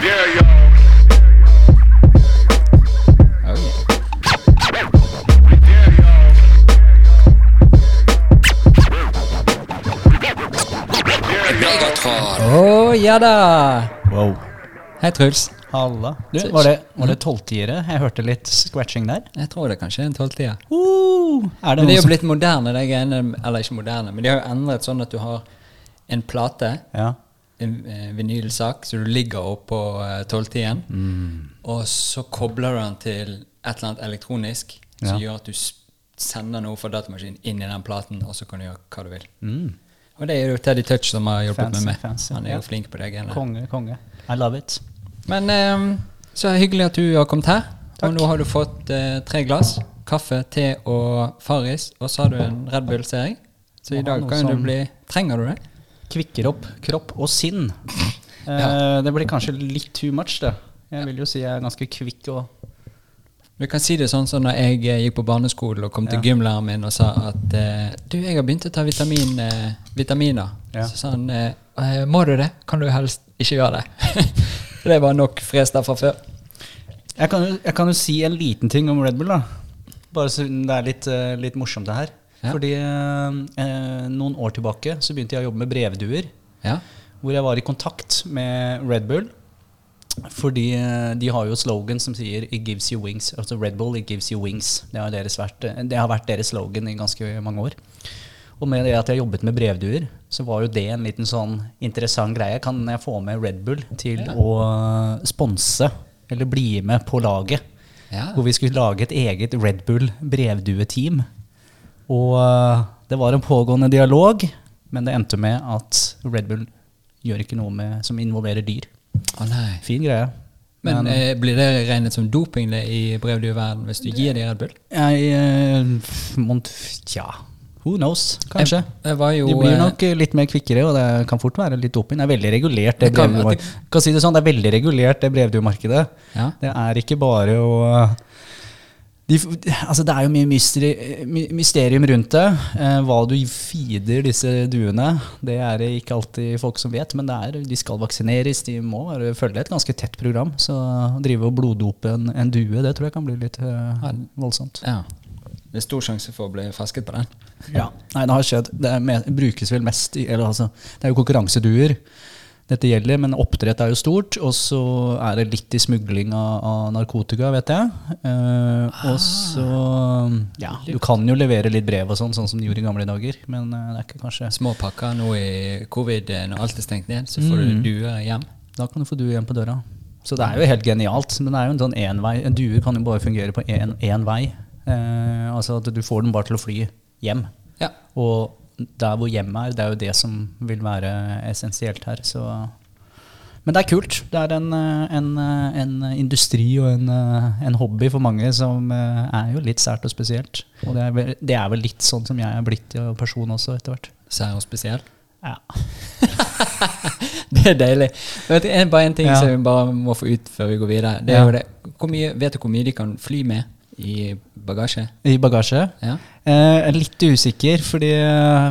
Oh, ja da! Wow. Hei, Truls. Halla. Du, var det, var det tolvtiere? Jeg hørte litt scratching der. Jeg tror det kanskje er en tolvtier. Uh, er det Men det er jo blitt moderne, de greiene. Eller ikke moderne, men de har jo endret sånn at du har en plate, Ja. En eh, vinylsak, så du ligger oppå eh, Mm. og så kobler du den til et eller annet elektronisk som Ja. gjør at du sender noe fra datamaskinen inn i den platen, og så kan du gjøre hva du vil. Mm. Og det er jo Teddy Touch som har hjulpet Fancy, meg med. fancy, Han er jo flink på det greiene. Konge, konge. I love it. Men um, så hyggelig at du har kommet her. Takk. Og nå har du fått uh, tre glass. Kaffe, te og Farris. Og så har du en Red Bull, ser jeg. Så i dag kan som- du bli Trenger du det? Kvikker opp kropp og sinn. Ja. det blir kanskje litt too much, det. Jeg vil jo si jeg er ganske kvikk og Du kan si det sånn som når jeg eh, gikk på barneskolen og kom til Ja. gymlæreren min og sa at eh, Du, jeg har begynt å ta vitamin, eh, vitaminer. Ja. Så sa han eh, «Eh, Må du det? Kan du helst ikke gjøre det? det var nok fres der fra før. jeg kan, jo, jeg kan jo si en liten ting om Red Bull, da. Bare så det er litt, eh, litt morsomt, det her. Ja. Fordi eh, eh, noen år tilbake så begynte jeg å jobbe med brevduer. Ja. Hvor jeg var i kontakt med Red Bull. Fordi eh, de har jo slogan som sier 'It gives you wings'. Altså Red Bull, 'It gives you wings'. Det har, deres vært, eh, det har vært deres slogan i ganske mange år. Og med det at jeg jobbet med brevduer, så var jo det en liten sånn interessant greie. Kan jeg få med Red Bull til å eh, sponse, eller bli med på laget? Ja. Hvor vi skulle lage et eget Red Bull brevdueteam. Og eh, det var en pågående dialog, men det endte med at Red Bull gjør ikke noe med, som involverer dyr. Å nei. Fin greie. Men eh, blir det regnet som doping det i brevdueverden hvis du gir dem Red Bull? jeg eh, Tja, who knows? Kanskje. Jeg, jeg De blir eh, nok litt mer kvikkere, og det kan fort være litt doping. Det er veldig regulert, det brevduemarkedet. Kan si det sånn, det er veldig regulert, det brevduemarkedet. Ja. Det er ikke bare å de, altså det er jo mye mysteri, my- mysterium rundt det. Eh, hva du feeder disse duene, det er det ikke alltid folk som vet. Men det er, de skal vaksineres, de må følge et ganske tett program. Så å drive og bloddope en, en due, det tror jeg kan bli litt eh, voldsomt. Ja. Det er stor sjanse for å bli fasket på den. Ja. Nei, det har skjedd. Det er brukes vel mest i eller altså, Det er jo konkurranseduer dette gjelder, men oppdrett er jo stort. Og så er det litt i smugling av, av narkotika, vet jeg. Eh, og så Ja, du kan jo levere litt brev og sånn, sånn som de gjorde i gamle dager, men eh, det er ikke kanskje Små pakker nå i covid, eh, når alt er stengt ned, så får Mm. du duer hjem. Da kan du få due hjem på døra. Så det er jo helt genialt, men det er jo en sånn envei. En due kan jo bare fungere på én vei. Eh, altså at du får den bare til å fly hjem. Ja. Og der hvor hjemmet er, det er jo det som vil være essensielt her. Så. Men det er kult. Det er en, eh, en, eh, en industri og en, eh, en hobby for mange som er jo litt sært og spesielt. Og det er, vel, det er vel litt sånn som jeg er blitt person også, etter hvert. Sær og spesiell. Ja. Det er deilig. Vet du, bare en ting Ja. som vi bare må få ut før vi går videre. Det er jo det. Mye, vet du hvor mye de kan fly med i bagasje? I bagasje. Ja. Eh, litt usikker, fordi,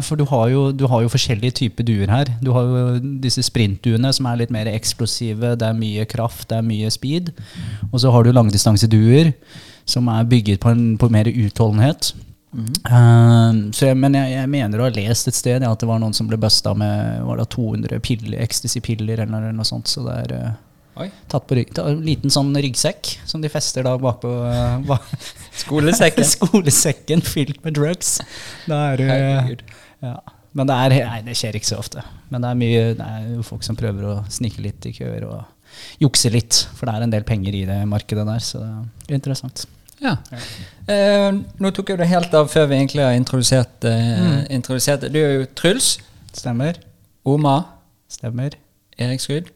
for du har, jo, du har jo forskjellige typer duer her. Du har jo disse sprintduene som er litt mer eksplosive, det er mye kraft, det er mye speed. Og så har du langdistanseduer som er bygget på, en, på mer utholdenhet. Eh, så jeg, men jeg, jeg mener å ha lest et sted ja, at det var noen som ble busta med var det 200 piller, ecstasy-piller eller, eller noe sånt. Så det er eh, Oi. tatt på rygg, en liten sånn ryggsekk som de fester da bakpå bak, Skolesekken. Skolesekken fylt med drugs. Da er du ja. Men det er Nei, det skjer ikke så ofte. Men det er mye Det er folk som prøver å snike litt i køer og jukse litt. For det er en del penger i det markedet der, så det er interessant. Ja. Eh, nå tok jeg det helt av før vi egentlig har introdusert, eh, Mm. introdusert det. Du er jo Truls, Stemmer. Oma, Stemmer. Erik Skrud.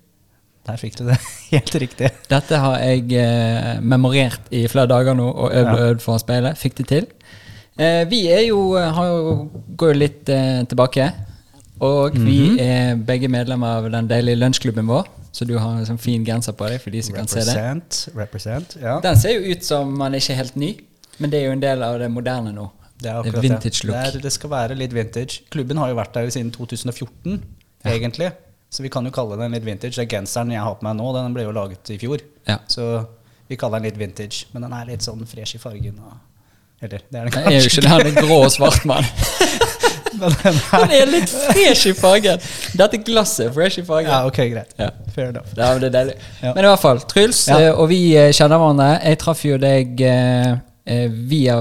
Der fikk du det helt riktig. Dette har jeg eh, memorert i flere dager nå og øvd og Ja. øvd å speile. Fikk det til. Eh, vi er jo, har jo, går jo litt eh, tilbake. Og Mhm. vi er begge medlemmer av den deilige lunsjklubben vår. Så du har en sånn fin genser på deg for de som kan se det. Represent. Represent. Ja. Den ser jo ut som man ikke er helt ny, men det er jo en del av det moderne nå. Det er Det er akkurat vintage look. Det, er, det skal være litt vintage. Klubben har jo vært der siden 2014, Ja. egentlig. Så vi kan jo kalle den litt vintage. Den genseren jeg har på meg nå, den ble jo laget i fjor. Ja. Så vi kaller den litt vintage. Men den er litt sånn fresh i fargen. Og, eller, det er den Det er jo ikke den han litt grå og svart mann. Men den er, er litt fresh i fargen. Dette glasset er fresh i fargen. ja, ok, greit. Ja. Fair enough. Ja, men det er deilig. Ja. Men i hvert fall, Truls eh, og vi eh, kjenner hverandre. Jeg traff jo deg eh, via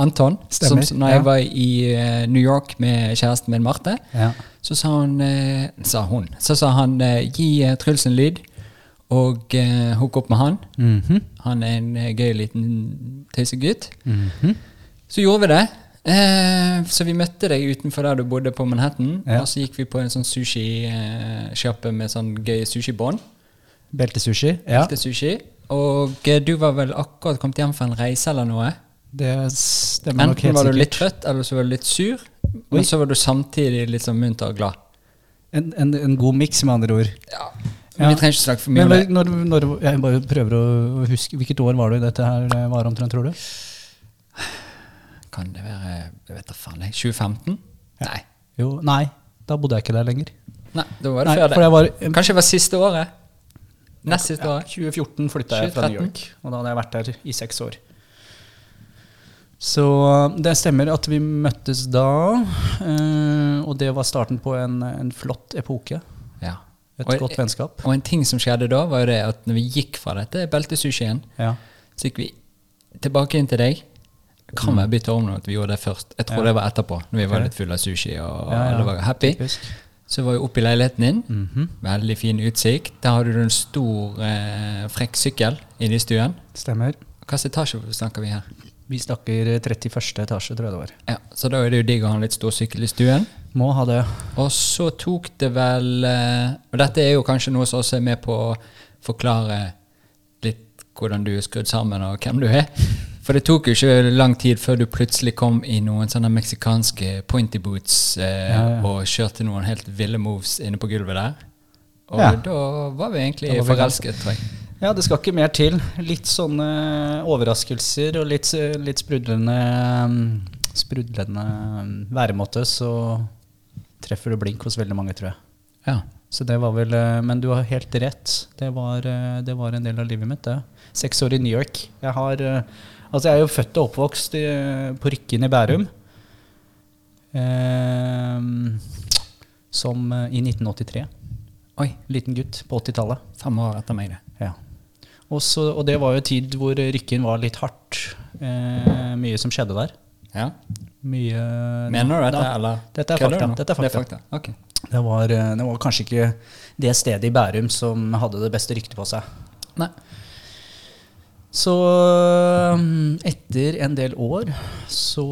Anton. Stemmer, Som, når ja. jeg var i New York med kjæresten min Marte, Ja. Så sa hun, eh, sa hun Så sa han eh, gi eh, Truls en lyd, og eh, hook opp med han. Mhm. Han er en eh, gøy liten tøysegutt. Mhm. Så gjorde vi det. Eh, så vi møtte deg utenfor der du bodde på Manhattan. Ja. Og så gikk vi på en sånn sushisjappe med sånn gøy sushibånd. Beltesushi. Ja, Beltesushi. Og eh, du var vel akkurat kommet hjem fra en reise eller noe. det stemmer nok Enten var du litt trøtt, eller så var du litt sur. Men så var du samtidig litt sånn munter og glad. En, en, en god miks, med andre ord. Ja. Ja. Vi trenger ikke snakke for mye Men om det. når, når, jeg bare prøver å huske Hvilket år var det dette her eh, var omtrent, tror du? Kan det være jeg vet da faen, jeg, 2015? Nei. Jo, nei, da bodde jeg ikke der lenger. Nei, da var det Nei, før det. var Kanskje det var siste året? Nest siste ja, året? 2014 flytta jeg fra New York, og da hadde jeg vært der i seks år. Så det stemmer at vi møttes da, eh, og det var starten på en, en flott epoke. Ja. Et Og- godt vennskap. Og en ting som skjedde da, var jo det at når vi gikk fra dette beltesushien, Ja. så gikk vi tilbake inn til deg. Kan være bytte om at vi gjorde det først. Jeg tror Ja. det var etterpå, når vi var litt fulle av sushi og Ja, alle var happy. Typisk. Så var vi oppe i leiligheten din. Mhm. Veldig fin utsikt. Der hadde du en stor, eh, frekk sykkel inne i stuen. Stemmer. Hvilken etasje snakker vi her? Vi snakker 31. etasje, tror jeg det var. Ja, Så da er det jo digg å ha en litt stor sykkel i stuen. Må ha det. Og så tok det vel eh, Og dette er jo kanskje noe som også er med på å forklare litt hvordan du er skrudd sammen, og hvem du er. For det tok jo ikke lang tid før du plutselig kom i noen sånne meksikanske pointy boots eh, Ja, ja. og kjørte noen helt ville moves inne på gulvet der. Og Ja. da var vi egentlig var vi forelsket, tror jeg. Ja, det skal ikke mer til. Litt sånne overraskelser og litt, litt sprudlende Sprudlende væremåte, så treffer du blink hos veldig mange, tror jeg. Ja. Så det var vel eh, Men du har helt rett. Det var, eh, det var en del av livet mitt, det. Seks år i New York. Jeg har eh, Altså, jeg er jo født og oppvokst i, på Rykken i Bærum. Eh, som i 1983. Oi, Liten gutt på 80-tallet. Samme år etter meg, det. Ja. Og, det var jo en tid hvor Rykken var litt hardt. Eh, mye som skjedde der. Ja. Mye Mener du dette, eller? Dette er fakta. Dette er fakta. Dette er fakta. Okay. Det var, eh, det var kanskje ikke det stedet i Bærum som hadde det beste ryktet på seg. Nei. Så mm, etter en del år så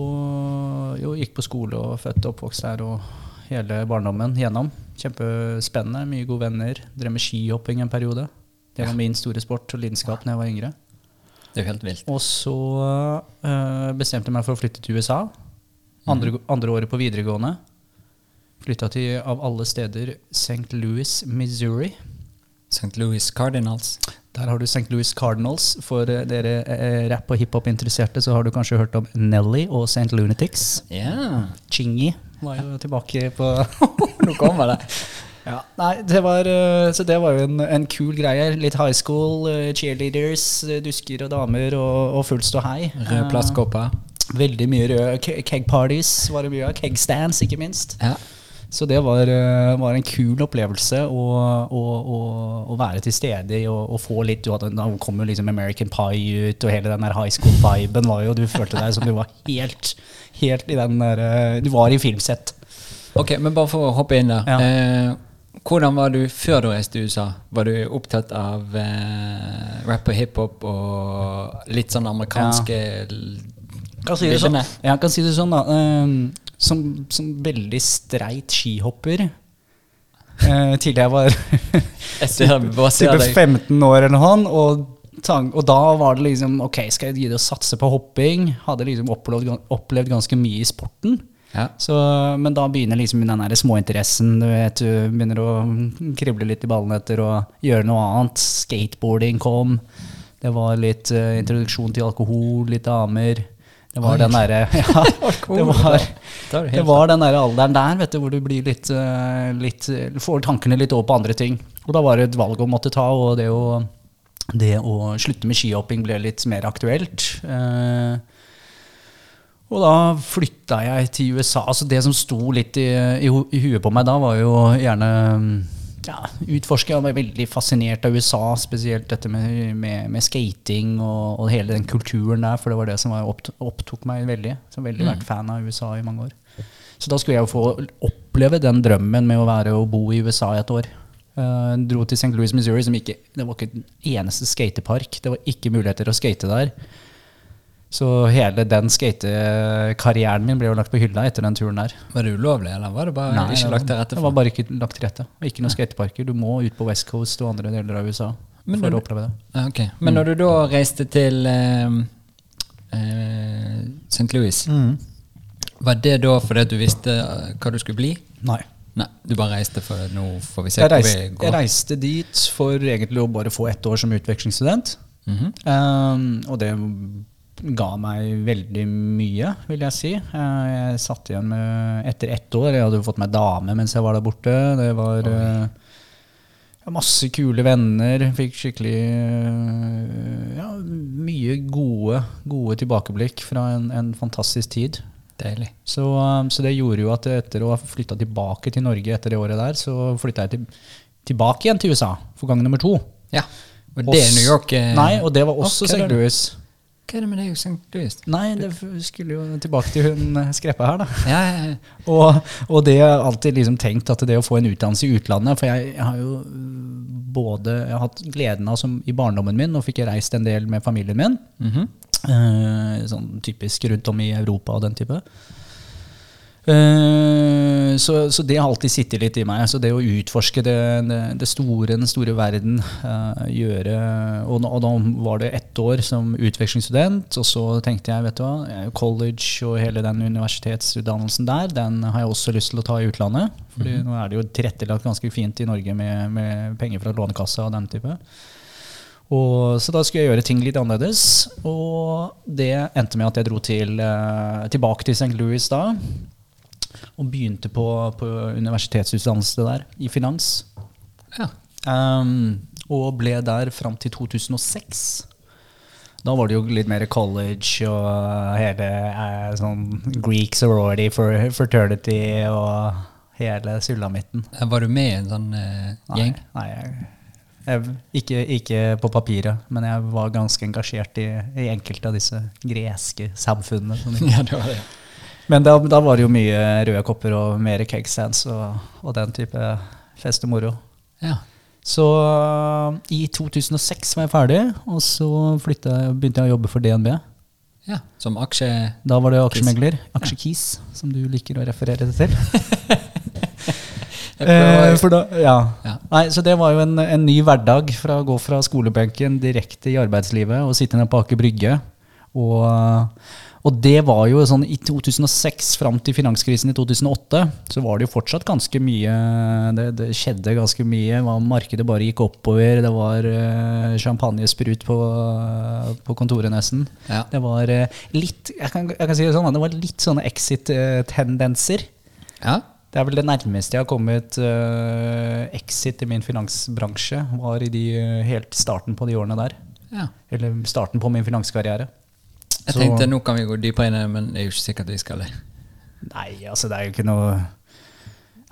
jo, gikk på skole og født og oppvokst der og hele barndommen gjennom. Kjempespennende, mye gode venner. Drev med skihopping en periode. Det var min store sport og lidenskap da jeg var yngre. Det er jo helt vilt. Og så øh, bestemte jeg meg for å flytte til USA. Andre, andre året på videregående. Flytta til, av alle steder, St. Louis, Missouri. St. Louis Cardinals. Der har du St. Louis Cardinals. For eh, dere eh, rapp- og hiphop-interesserte så har du kanskje hørt om Nelly og St. Lunatics. Ja. Chingy var jo tilbake på Nå kommer det. Ja, Nei, det var, eh, så det var jo en, en kul greie. Litt high school, eh, cheerleaders, eh, dusker og damer og, og full ståhei. Rød plastkopper. Veldig mye røde ke- keg parties var det mye av. Keg stands, ikke minst. Ja. Så det var, var en kul opplevelse å, å, å, å være til stede i og, få litt du hadde, Da kom jo liksom American Pie ut, og hele den der high school-viben var jo Du følte deg som du var helt, helt i den der Du var i filmsett. Ok, men bare for å hoppe inn der. Ja. Eh, hvordan var du før du reiste til USA? Var du opptatt av eh, rap og hiphop og litt sånn amerikanske Kan si sånn, jeg kan si det sånn da. Um, som, som veldig streit skihopper Uh, til jeg var type 15 år eller noe, og, og da var det liksom Ok, skal jeg gidde å satse på hopping? Hadde liksom opplevd, opplevd ganske mye i sporten. Ja. Så, men da begynner liksom den der småinteressen. Du vet, du begynner å krible litt i ballene etter å gjøre noe annet. Skateboarding kom. Det var litt uh, introduksjon til alkohol, litt damer. Det var den derre ja, det, var, Det Det var den der alderen der vet du, hvor du blir litt, eh, litt får tankene litt over på andre ting. Og da var det et valg å måtte ta, og det å, det å slutte med skihopping ble litt mer aktuelt. Eh, og da flytta jeg til USA. Altså det som sto litt i, i, i huet på meg da, var jo gjerne ja, utforske. Jeg var veldig fascinert av USA, spesielt dette med, med, med skating og, og hele den kulturen der, for det var det som var oppt, opptok meg veldig. Så veldig vært fan av USA i mange år. Så da skulle jeg jo få oppleve den drømmen med å være og bo i USA i et år. Uh, dro til St. Louis, Missouri, som ikke, det var ikke den eneste skatepark. Det var ikke muligheter å skate der. Så hele den skatekarrieren min ble jo lagt på hylla etter den turen der. Var det ulovlig, eller var det bare Nei, ikke lagt til rette Det var bare ikke lagt til rette. Ikke noen skateparker. Du må ut på West Coast og andre deler av USA Men for du- å oppleve det. Okay. ok. Men når du da reiste til eh, eh, St. Louis, var det da fordi du visste eh, hva du skulle bli? Nei. Nei, du bare reiste for nå får vi se Jeg hvor reiste, går? jeg reiste dit for egentlig å bare få ett år som utvekslingsstudent. Mhm. Um, og det ga meg veldig mye, vil jeg si. Uh, jeg satt igjen med Etter ett år Jeg hadde jo fått meg dame mens jeg var der borte. Det var ja, masse kule venner. Fikk skikkelig uh, ja, mye gode, gode tilbakeblikk fra en, en fantastisk tid. Deilig. Så, så det gjorde jo at etter å ha flytta tilbake til Norge etter det året der, så flytta jeg til, tilbake igjen til USA for gang nummer to. Ja. Og det er New York eh, Nei, og det var også St. Louis. Hva er det med deg og St. Louis? Nei, det skulle jo tilbake til hun skreppa Skrepa her, da. Ja, ja, ja. Og, og det har jeg alltid liksom tenkt at det å få en utdannelse i utlandet For jeg, jeg har jo øh, både jeg har hatt gleden av som i barndommen min, nå fikk jeg reist en del med familien min. Mhm. Eh, sånn typisk rundt om i Europa og den type. Eh, så, så det har alltid sittet litt i meg. Så det å utforske det, det, store, den store verden, eh, gjøre og, og da var det ett år som utvekslingsstudent, og så tenkte jeg, vet du hva, college og hele den universitetsutdannelsen der, den har jeg også lyst til å ta i utlandet. Fordi nå er det jo tilrettelagt ganske fint i Norge med, med penger fra Lånekassa og den type. Og, så da skulle jeg gjøre ting litt annerledes. Og det endte med at jeg dro til, eh, tilbake til St. Louis da. Og begynte på, på universitetsutdannelse der, i finans. ja. Um, og ble der fram til 2006. Da var det jo litt mer college og hele eh, sånn Greek sorority for fraternity og hele sulamitten. Var du med i en sånn eh, gjeng? Nei, jeg, jeg, ikke, ikke på papiret, men jeg var ganske engasjert i, i enkelte av disse greske samfunnene. Sånn. Ja, det var det. Men da, da var det jo mye røde kopper og mer cake stands og, og den type fest og moro. Ja. Så i 2006 var jeg ferdig, og så jeg, begynte jeg å jobbe for DNB. ja. Som aksje... Da var det aksjemegler. Aksjekis, som du liker å referere det til. Eh, da, ja. Ja. Nei, så det var jo en, en ny hverdag fra å gå fra skolebenken direkte i arbeidslivet og sitte nede på Aker Brygge. Og, og det var jo sånn i 2006 fram til finanskrisen i 2008, så var det jo fortsatt ganske mye Det, det skjedde ganske mye. Markedet bare gikk oppover. Det var uh, champagnesprut på, på kontoret nesten. Ja. Det var eh, litt jeg kan, jeg kan si det sånn, det var litt sånne exit-tendenser. Ja. Det er vel det nærmeste jeg har kommet eh, exit i min finansbransje, var i de, helt starten på de årene der. ja. Eller starten på min finanskarriere. Jeg Så- tenkte nå kan vi gå dypere inn i det, men det er jo ikke sikkert vi skal det. Nei, altså det er jo ikke noe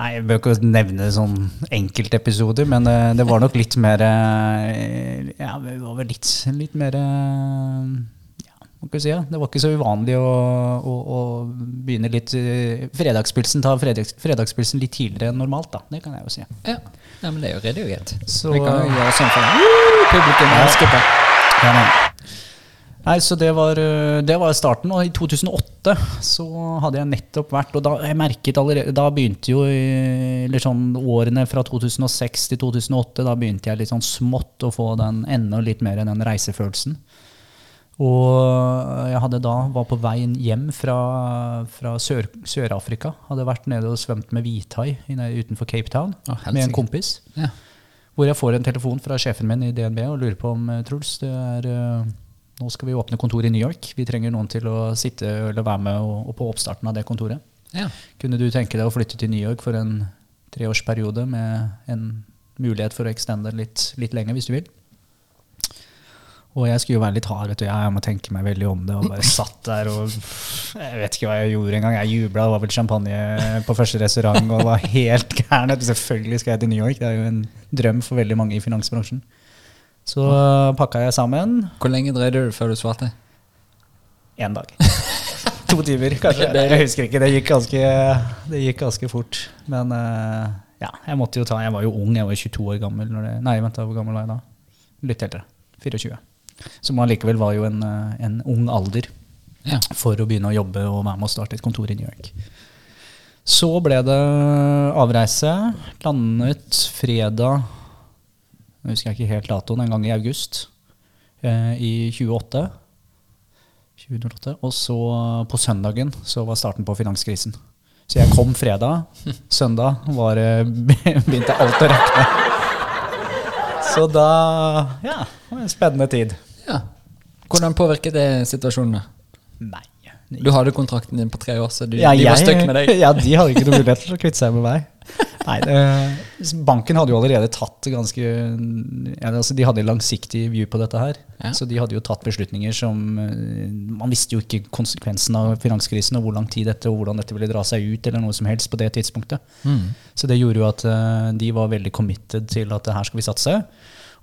Nei, Jeg bør ikke nevne sånn enkeltepisoder, men det, det var nok litt mer eh, Ja, vi var vel litt, litt mer eh, ja, hva skal vi si, ja. Det var ikke så uvanlig å, å, å begynne litt eh, Fredagspilsen ta fredags, fredagspilsen litt tidligere enn normalt, da. Det kan jeg jo si. Ja, ja men det er jo redig og greit. Så- vi kan jo gjøre sånn for. Publikum elsker det. Ja, nei. Nei, så det var, øh, det var starten. Og i 2008 så hadde jeg nettopp vært Og da jeg merket allerede Da begynte jo i- Eller sånn årene fra 2006 til 2008, da begynte jeg litt sånn smått å få den enda litt mer den reisefølelsen. Og jeg hadde da var på veien hjem fra, fra Sør- Sør-Afrika. hadde vært nede og svømt med hvithai utenfor Cape Town oh, med en kompis. Ja. Hvor jeg får en telefon fra sjefen min i DNB og lurer på om eh, Truls, det er, eh, nå skal vi åpne kontor i New York. Vi trenger noen til å sitte eller være med og, og på oppstarten av det kontoret. Ja. Kunne du tenke deg å flytte til New York for en treårsperiode med en mulighet for å extende litt, litt lenger, hvis du vil? Og jeg skulle jo være litt hard, vet du. Jeg må tenke meg veldig om det. Og bare satt der og Jeg vet ikke hva jeg gjorde engang. Jeg jubla, det var vel champagne på første restaurant og var helt gæren. Selvfølgelig skal jeg til New York. Det er jo en drøm for veldig mange i finansbransjen. Så pakka jeg sammen Hvor lenge drev du før du svarte? én dag. to timer, kanskje. Jeg husker ikke. Det gikk ganske, det gikk ganske fort. Men eh, ja, jeg måtte jo ta Jeg var jo ung, jeg var 22 år gammel. Det, nei, vent, da, hvor gammel var jeg da? Litt eldre. 24. Som allikevel var jo en, eh, en ung alder Ja. for å begynne å jobbe og være med å starte et kontor i New York. Så ble det avreise. Landet fredag Jeg husker ikke helt datoen, en gang i august eh, i 28. 2008. Og så på søndagen så var starten på finanskrisen. Så jeg kom fredag. Søndag var, begynte alt å rakne. Så da Ja, det var en spennende tid. ja. Hvordan påvirket det situasjonen? Nei. Du hadde kontrakten din på tre år, så du, Ja, de var stuck med deg. Ja, de hadde ikke noe mulighet til å kvitte seg med meg. Nei, det, Banken hadde jo allerede tatt ganske ja, altså De hadde langsiktig view på dette her. Ja. Så de hadde jo tatt beslutninger som eh, Man visste jo ikke konsekvensen av finanskrisen og hvor lang tid dette og hvordan dette ville dra seg ut, eller noe som helst på det tidspunktet. Mm. Så det gjorde jo at eh, de var veldig committed til at her skal vi satse.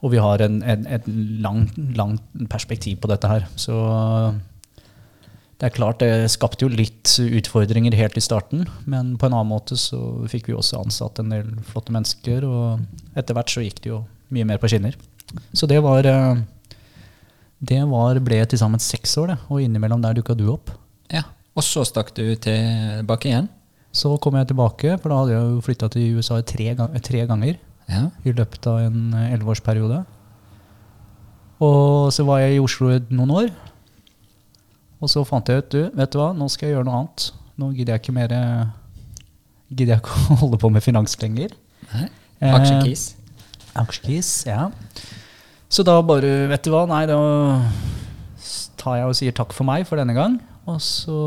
Og vi har en, en, et langt langt perspektiv på dette her. Så det er klart det skapte jo litt utfordringer helt i starten, men på en annen måte så fikk vi også ansatt en del flotte mennesker, og etter hvert så gikk det jo mye mer på skinner. Så det var eh, Det var, ble til sammen seks år, det, og innimellom der dukka du opp. Ja. Og så stakk du tilbake igjen? Så kom jeg tilbake, for da hadde jeg jo flytta til USA tre, tre ganger. Ja. i løpet av en elleveårsperiode. Og så var jeg i Oslo noen år. Og så fant jeg ut du, vet du hva, nå skal jeg gjøre noe annet. Nå gidder jeg ikke mer Gidder jeg ikke å holde på med finans lenger. Eh, Aksjekis? Aksjekis, ja. Så da bare, vet du hva, nei, da tar jeg og sier takk for meg for denne gang. Og så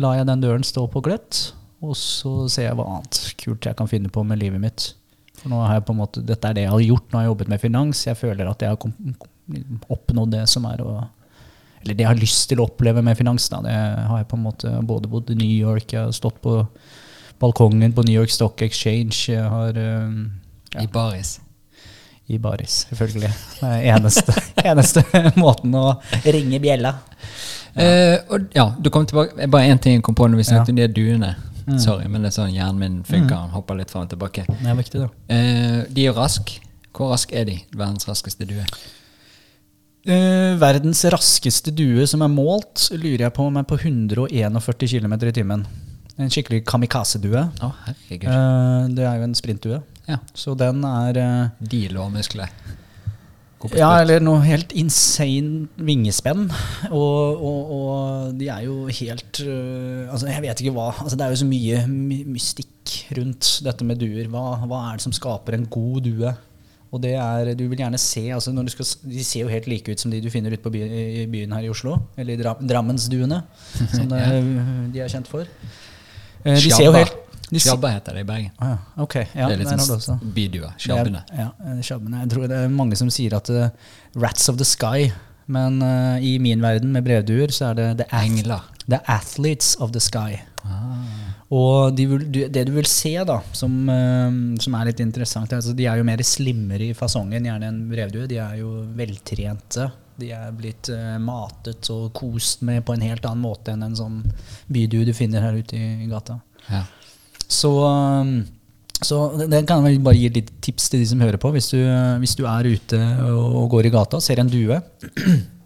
lar jeg den døren stå på gløtt, og så ser jeg hva annet kult jeg kan finne på med livet mitt. For nå har jeg på en måte, Dette er det jeg har gjort, nå har jeg jobbet med finans. Jeg føler at jeg har oppnådd det som er å Eller det jeg har lyst til å oppleve med finans. Da. Det har jeg på en måte både bodd i New York, jeg har stått på balkongen på New York Stock Exchange, jeg har eh, ja. I baris? I baris, selvfølgelig. Det er eneste, eneste måten å ringe bjella. Eh, og ja, du kom tilbake Bare én ting jeg kom på når vi snakket Ja. om de duene. Mm. Sorry, men det er sånn hjernen min funker. Han hopper litt fram og tilbake. Det er viktig, da. Eh, de er raske. Hvor rask er de? Verdens raskeste due? Eh, verdens raskeste due som er målt, lurer jeg på om er på 141 km i timen. En skikkelig kamikaze-due. Oh. Eh, det er jo en sprintdue. Ja. Så den er uh, De og muskler. Ja, eller noe helt insane vingespenn. Og, og, og de er jo helt uh, Altså, jeg vet ikke hva altså, Det er jo så mye my mystikk rundt dette med duer. Hva, hva er det som skaper en god due? Og det er, du vil gjerne se altså når du skal, De ser jo helt like ut som de du finner ute på i byen her i Oslo. Eller i Dra, Drammensduene, som det, de er kjent for. Eh, De ser jo helt Sjabba heter det i Bergen. Ah, ja, ok, ja, det er litt sånn bydue. Sjabbene. Ja, eh. Jeg tror det er mange som sier at uh, Rats of the Sky, men uh, i min verden med brevduer så er det the, ath the Athletes of the Sky. Ah. Og de vil, det du vil se, da, som, eh, som er litt interessant, er altså de er jo mer slimmere i fasongen gjerne enn brevduer. De er jo veltrente. De er blitt eh, matet og kost med på en helt annen måte enn en sånn bydue du finner her ute i, gata. Ja. Så, um, så det kan jeg bare gi litt tips til de som hører på. Hvis du, hvis du er ute og går i gata og ser en due,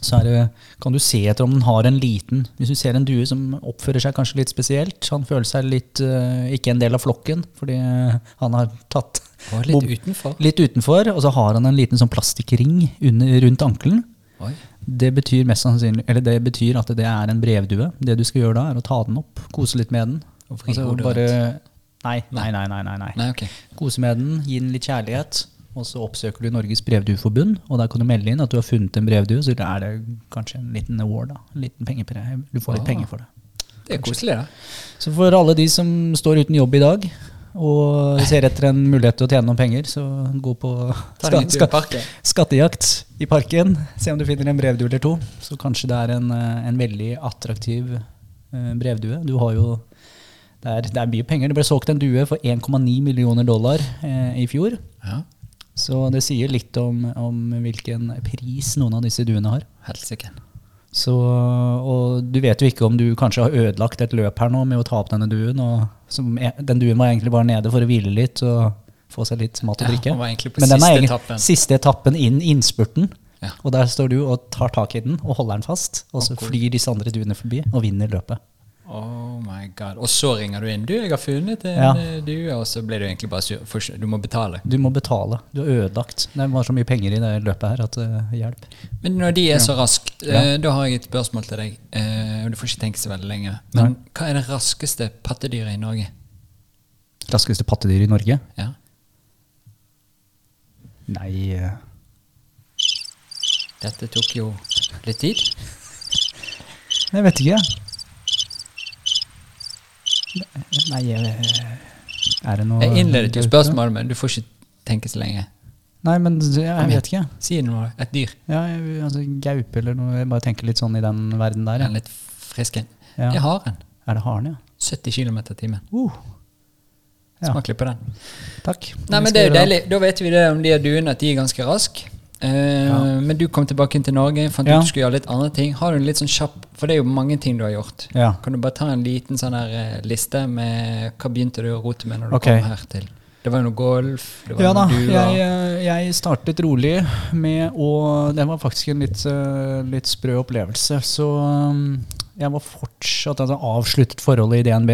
så det, kan du se etter om den har en liten Hvis du ser en due som oppfører seg kanskje litt spesielt, han føler seg litt uh, ikke en del av flokken fordi han har tatt Og litt bom- utenfor. litt utenfor, og så har han en liten sånn plastikkring rundt ankelen. Det betyr mest sannsynlig Eller det betyr at det er en brevdue. Det du skal gjøre da, er å ta den opp, kose litt med den. Altså, bare, nei, nei, nei, nei, nei, nei. Nei, okay. Kose med den, gi den litt kjærlighet. Og så oppsøker du Norges brevdueforbund, og der kan du melde inn at du har funnet en brevdue. Så er det kanskje en liten award, da. En liten pengepremie. Du får litt Ah. penger for det. Det er koselig, da. Så for alle de som står uten jobb i dag, og ser etter en mulighet til å tjene noen penger, så gå på i parken. skattejakt i parken. Se om du finner en brevdue eller to. Så kanskje det er en, eh, en veldig attraktiv eh, brevdue. Du har jo det er, det er mye penger. Det ble solgt en due for 1,9 millioner dollar eh, i fjor. Ja, Så det sier litt om, om hvilken pris noen av disse duene har. Helsike. Så, og du vet jo ikke om du kanskje har ødelagt et løp her nå med å ta opp denne duen. Som, er- den duen var egentlig bare nede for å hvile litt og få seg litt mat og drikke. Ja, Men den er egentlig etappen. siste etappen inn innspurten. Ja. Og der står du og tar tak i den og holder den fast. Og så flyr disse andre duene forbi og vinner løpet. Oh my god. Og så ringer du inn. Du, jeg har funnet en Ja. eh, due, og så blir du egentlig bare sur. Du må betale. Du må betale. Du har ødelagt. Det var så mye penger i det løpet her at uh, hjelp. Men når de er så raske, Ja. eh, da har jeg et spørsmål til deg. Uh, du får ikke tenke så veldig lenge. Men hva er det raskeste pattedyret i Norge? Raskeste pattedyr i Norge? Ja. Nei Dette tok jo litt tid. Jeg vet ikke. Nei, jeg, er det noe Jeg innledet jo spørsmålet, men du får ikke tenke så lenge. Nei, men jeg vet ikke. Si noe. Et dyr. Ja, jeg, altså, Gaupe eller noe. Jeg bare tenker litt sånn i den verden der. En Ja. litt frisk en. Ja. Det er haren. Er det haren, ja? 70 km i timen. Uh, Ja. Smak litt på den. takk. Nei, men det er jo deilig. Da vet vi det om de duene, at de er ganske raske. Eh, Ja. Men du kom tilbake inn til Norge, fant Ja. ut du skulle gjøre litt andre ting. Har du en litt sånn kjapp For det er jo mange ting du har gjort. Ja. Kan du bare ta en liten sånn her eh, liste med hva begynte du å rote med når du okay. kom her til? Det var jo noe golf, det var Ja da, jeg, eh, jeg startet rolig med å Det var faktisk en litt, litt sprø opplevelse. Så jeg var fortsatt altså, avsluttet forholdet i DNB.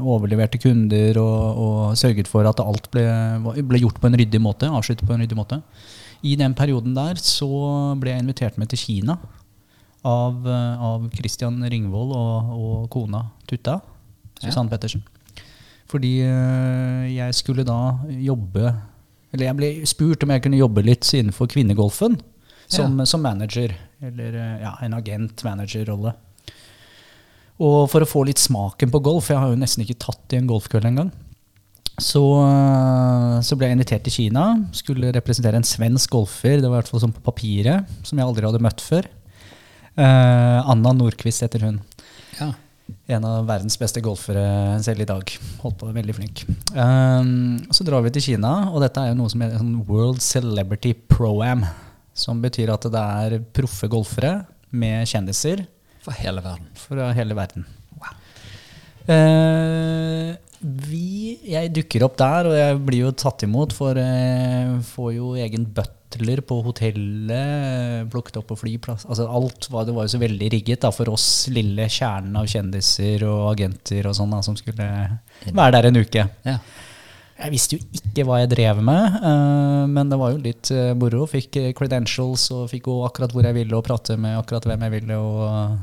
Overleverte kunder og, og sørget for at alt ble, ble gjort på en ryddig måte. Avsluttet på en ryddig måte. I den perioden der så ble jeg invitert med til Kina av, eh, av Christian Ringvold og, og kona Tutta. Susanne Pettersen. Fordi øh, jeg skulle da jobbe Eller jeg ble spurt om jeg kunne jobbe litt innenfor kvinnegolfen. Som, som manager. Eller øh, ja, en agent-manager-rolle. Og for å få litt smaken på golf, jeg har jo nesten ikke tatt i en golfkveld engang, så, øh, så ble jeg invitert til Kina. Skulle representere en svensk golfer, det var i hvert fall sånn på papiret, som jeg aldri hadde møtt før. Uh, Anna Nordquist heter hun. Ja. En av verdens beste golfere selv i dag. Holdt på, veldig flink. Um, så drar vi til Kina, og dette er jo noe som heter sånn World Celebrity Pro-Am. Som betyr at det er proffe golfere med kjendiser For hele verden. fra hele verden. Eh, vi, jeg dukker opp der, og jeg blir jo tatt imot, for jeg får jo egen butler på hotellet, plukket opp på flyplass. Altså alt var, det var jo så veldig rigget da, for oss lille kjernen av kjendiser og agenter og sånn da, som skulle være der en uke. Ja. Jeg visste jo ikke hva jeg drev med, eh, men det var jo litt eh, moro. Fikk eh, credentials og fikk gå akkurat hvor jeg ville og prate med akkurat hvem jeg ville og eh,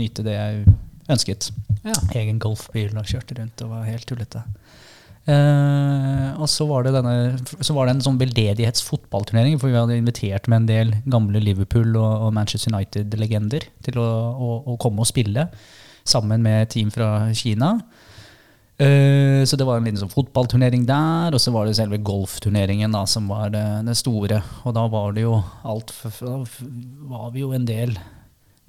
nyte det jeg ønsket. Ja. Egen golfbil og kjørte rundt og var helt tullete. Uh, og så var, det denne, så var det en sånn veldedighetsfotballturnering, for vi hadde invitert med en del gamle Liverpool og, og Manchester United-legender til å, å, å komme og spille sammen med team fra Kina. Eh, så det var en liten sånn fotballturnering der, og så var det selve golfturneringen da, som var det, det store. Og da var det jo alt Da var vi jo en del,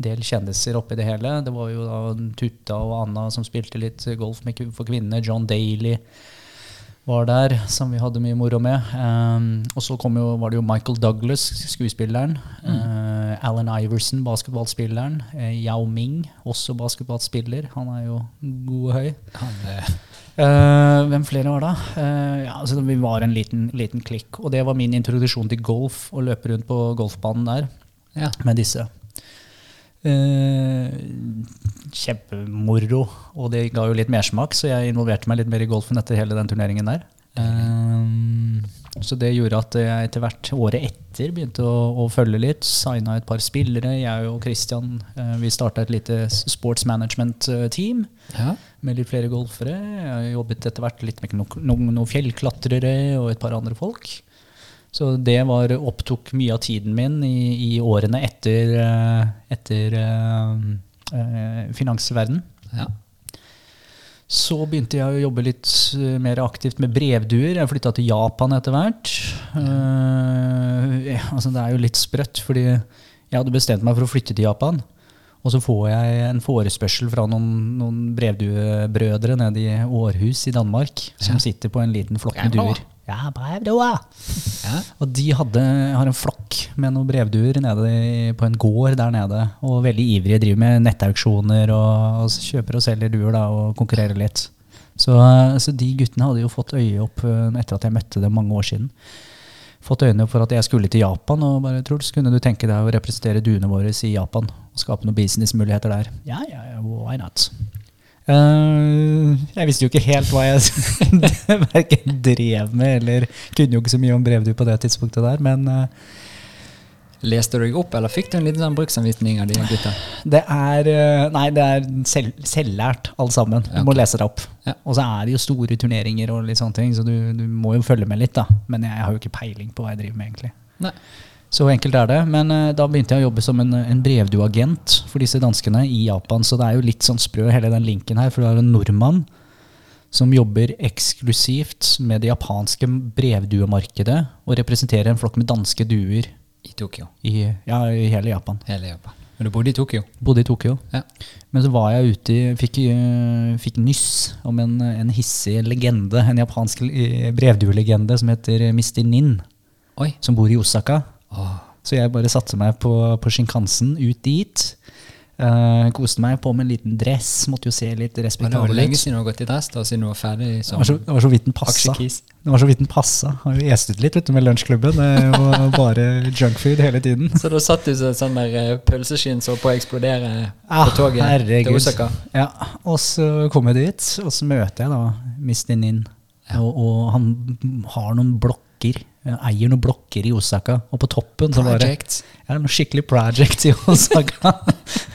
del kjendiser oppi det hele. Det var jo da Tutta og Anna som spilte litt golf med, for kvinner. John Daly var der, som vi hadde mye moro med. Um, og så var det jo Michael Douglas, skuespilleren. eh, Alan Iverson, basketballspilleren. Uh, Yao Ming, også basketballspiller. Han er jo god og høy. Han, Eh, hvem flere var da? Ja, altså, vi var en liten, liten klikk. Og det var min introduksjon til golf, å løpe rundt på golfbanen der ja. med disse. Eh, kjempemoro, og det ga jo litt mersmak, så jeg involverte meg litt mer i golfen etter hele den turneringen der. Eh, så det gjorde at jeg etter hvert året etter begynte å, å følge litt. Signa et par spillere. Jeg og Christian eh, vi starta et lite sports management-team ja. med litt flere golfere. Jeg har jobbet etter hvert litt med noen noen no fjellklatrere og et par andre folk. Så det var, opptok mye av tiden min i, i årene etter, eh, etter eh, eh, finansverden. Ja. Så begynte jeg å jobbe litt eh, mer aktivt med brevduer. Jeg flytta til Japan etter hvert. Uh, ja, altså det er jo litt sprøtt, fordi jeg hadde bestemt meg for å flytte til Japan. Og så får jeg en forespørsel fra noen, noen brevduebrødre nede i Århus i Danmark, som sitter på en liten flokk med duer. Ja, brevduer! Ja. Og de hadde, har en flokk med noen brevduer nede på en gård der nede. Og veldig ivrige, driver med nettauksjoner og, og kjøper og selger duer da, og konkurrerer litt. Så, så de guttene hadde jo fått øye opp eh, etter at jeg møtte dem mange år siden. Fått øynene opp for at jeg skulle til Japan, og bare Truls, kunne du tenke deg å representere duene våre i Japan? Og skape noen businessmuligheter der? Ja, ja, ja, why not? Eh, jeg visste jo ikke helt hva jeg verken drev med, eller kunne jo ikke så mye om brevdu på det tidspunktet der, men uh, Leste du deg opp, eller fikk du en liten sånn bruksanvisning av de gutta? det er eh, Nei, det er selv, selvlært, alt sammen. Du okay. må lese deg opp. Ja. Og så er det jo store turneringer og litt sånne ting, så du, du må jo følge med litt, da. Men jeg har jo ikke peiling på hva jeg driver med, egentlig. Nei. Så enkelt er det. Men eh, da begynte jeg å jobbe som en, en brevduagent for disse danskene i Japan. Så det er jo litt sånn sprø hele den linken her, for du har en nordmann som jobber eksklusivt med det japanske brevduemarkedet og representerer en flokk med danske duer I Tokyo. i, ja, i hele Japan. Hele Japan. Men du bodde i Tokyo? Bodde i Tokyo. Ja. Men så var jeg ute i Fikk, øh, fikk nyss om en, en hissig legende, en japansk øh, brevduelegende som heter Mr. Nin, Oi. som bor i Osaka. Så jeg bare satte meg på, på Shinkansen ut dit. Uh, koste meg på med en liten dress. Måtte jo se litt Men det var respektabel lenge siden du har gått i dress, da, siden du var ferdig Det som var, så, det var så vidt den passa. Det var så vidt den passa. Har jo est ut litt vet du, med lunsjklubben. Det var bare junkfood hele tiden. Så da satt du som sånn der eh, pølseskinn som på å eksplodere Ah, på toget herregud. til Osaka? Ja, og så kom jeg dit, og så møter jeg da Mistin inn Ja. Og, og han har noen blokker. Han eier noen blokker i Osaka. Og på toppen så var det ja, noe skikkelig project i Osaka.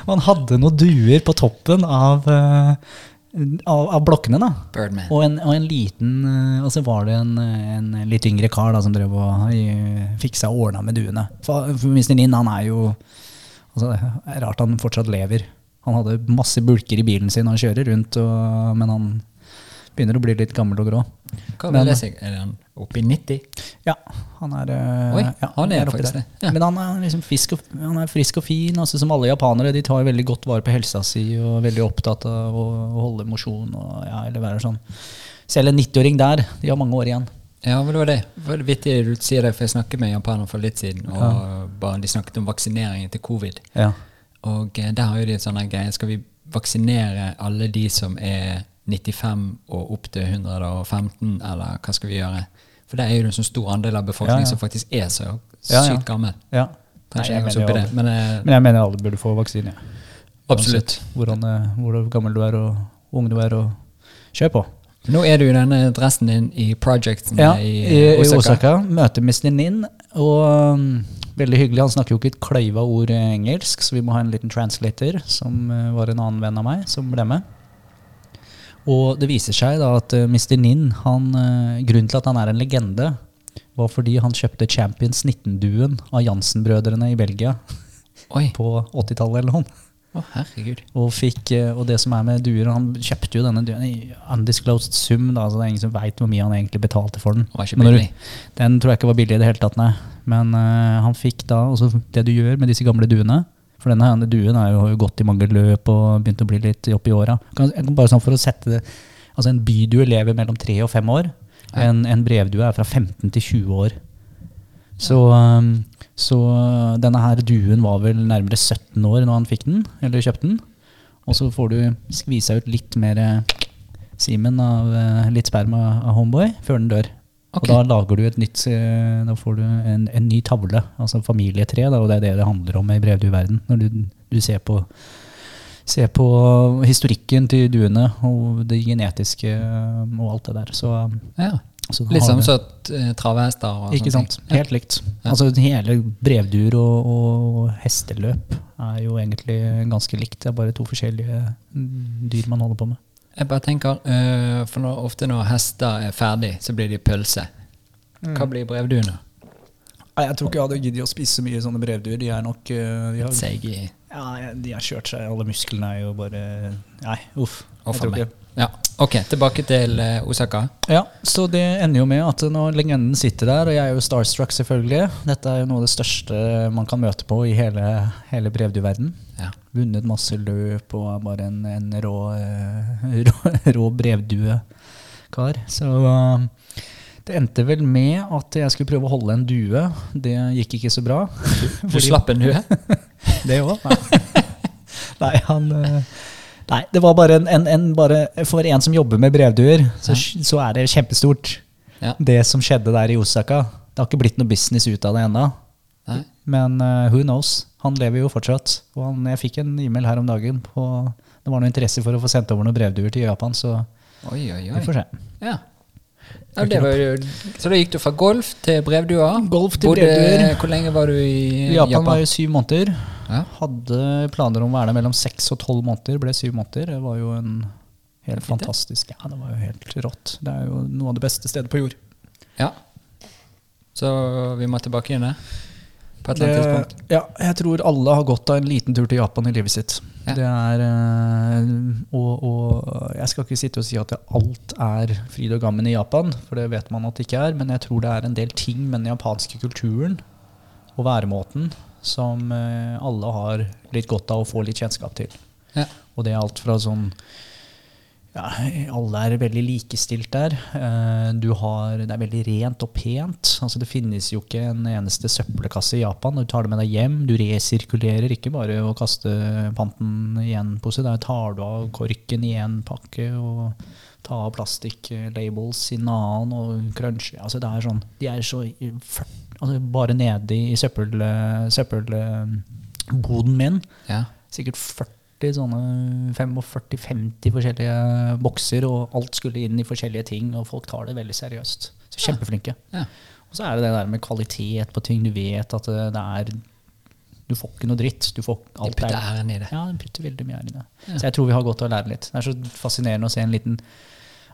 Han hadde noen duer på toppen av, eh, av, av blokkene. da. Birdman. Og en, og en liten eh, Og så var det en, en litt yngre kar da, som drev og eh, fiksa og ordna med duene. For, for Mr. Nin han er jo altså, Det er rart han fortsatt lever. Han hadde masse bulker i bilen sin, han kjører rundt, og, men han begynner å bli litt gammel og grå. Hva Men- vil det si? Er han oppe i 90? Ja, han er eh, Oi, ja, han er er faktisk det, ja. Men han er liksom frisk og, han er frisk og fin. Altså, som alle japanere. De tar veldig godt vare på helsa si og er veldig opptatt av å, å holde mosjon. ja, eller være sånn. Selv en 90-åring der, de har mange år igjen. Ja, men det var det. Det vittig du sier det, for jeg snakket med japanere for litt siden, og de snakket om vaksineringen til covid. Ja. Og eh, der har jo de en sånn greie. Skal vi vaksinere alle de som er 95 og opp til 115, eller hva skal vi gjøre? For det er jo en sånn stor andel av befolkningen som faktisk er så sykt ja. gammel. ja. Kanskje Nei, jeg jeg så det, men eh, Men jeg mener alle burde få vaksine. absolutt. Hvordan, eh, hvor gammel du er og ung du er, og kjør på. Nå er du i denne dressen din i projecten Ja, i, i, i Osaka. Osaka. Møter Mr. Nin. Og um, veldig hyggelig. Han snakker jo ikke et kløyva ord eh, engelsk, så vi må ha en liten translator, som eh, var en annen venn av meg, som ble med. Og det viser seg da at eh, Mr. Nin, han, eh, grunnen til at han er en legende, var fordi han kjøpte Champions 19-duen av Jansen-brødrene i Belgia Oi. på 80-tallet eller noe. Å, herregud. Og, fikk, eh, og det som er med duer Han kjøpte jo denne duen i undisclosed sum, da, så det er ingen som veit hvor mye han egentlig betalte for den. Det var ikke du-. Den tror jeg ikke var billig i det hele tatt, nei. Men uh, han fikk da også det du gjør med disse gamle duene. For denne her duen har jo gått i mange løp og begynt å bli litt opp i åra. Bare sånn for å sette det Altså En bydue lever mellom tre og fem år. En, en brevdue er fra 15 til 20 år. Så, um, så uh, denne her duen var vel nærmere 17 år når han fikk den, eller kjøpte den. Og så får du skvisa ut litt mer simen av eh, litt sperma av homeboy før den dør. Ok. Og da lager du et nytt eh, Da får du en, en ny tavle, altså familietre, da, og det er det det handler om i brevdueverden. Når du, du ser på ser på historikken til duene og det genetiske eh, og alt det der. Så, Ja. så Litt sånn som eh, travhester og ikke sant? ting. Helt likt. Altså Hele brevduer og, og hesteløp er jo egentlig ganske likt. Det er bare to forskjellige dyr man holder på med. Jeg bare tenker, uh, for når, ofte når hester er ferdig, så blir de pølse. Hva blir brevduene? Nei, Jeg tror ikke jeg hadde giddet å spise så mye sånne brevduer. De er nok eh, de har, Ja, de har kjørt seg. Alle musklene er jo bare Nei, uff. Og for meg. ikke- Ja. Ok, tilbake til eh, Osaka. Ja, så det ender jo med at når legenden sitter der, og jeg er jo starstruck selvfølgelig Dette er jo noe av det største man kan møte på i hele, hele brevduverden. Ja. Vunnet masse løp og er bare en, en rå, eh, rå, rå brevduekar. Så eh, det endte vel med at jeg skulle prøve å holde en due. Det gikk ikke så bra. Du slapp en due? Det òg? Nei. Nei, han eh, Nei, det var bare en, en, en bare, For en som jobber med brevduer, så, så er det kjempestort. Ja. Det som skjedde der i Osaka. Det har ikke blitt noe business ut av det ennå. Men uh, who knows? Han lever jo fortsatt. Og han, jeg fikk en e-mail her om dagen på Det var noe interesse for å få sendt over noen brevduer til Japan, så Oi, oi, vi får se. Ja. Ja, det var jo, så da gikk du fra golf til brevduer? Golf til Bodde- brevduer. Hvor lenge var du i Japan, Japan? var jo syv måneder. Ja. Hadde planer om å være der mellom seks og tolv måneder. Ble syv måneder. Det var jo en helt fantastisk Ja, det var jo helt rått. Det er jo noe av det beste stedet på jord. ja. Så vi må tilbake igjen, der? På et eller annet tidspunkt? Ja, jeg tror alle har gått av en liten tur til Japan i livet sitt. Ja. Det er eh, og, og jeg skal ikke sitte og si at alt er fryd og gammen i Japan, for det vet man at det ikke er, men jeg tror det er en del ting med den japanske kulturen og væremåten som eh, alle har litt godt av å få litt kjennskap til. Ja. Og det er alt fra sånn ja, alle er veldig likestilt der. Eh, Du har, det er veldig rent og pent. Altså Det finnes jo ikke en eneste søppelkasse i Japan. Du tar det med deg hjem. Du resirkulerer ikke bare å kaste panten i en pose. Der tar du av korken i en pakke og tar av plastikklabels i Nan og Crunch Altså det er sånn, de er så altså Bare nede i søppel, søppelboden min Ja. sikkert 40 sånne 45-50 forskjellige bokser, og alt skulle inn i forskjellige ting, og folk tar det veldig seriøst. Så kjempeflinke. Ja. Og så er det det der med kvalitet på ting. Du vet at det det er Du får ikke noe dritt. Du får De alt putter er- æren i det. Ja, de putter veldig mye ære i det. Ja. Så jeg tror vi har godt av å lære litt. Det er så fascinerende å se en liten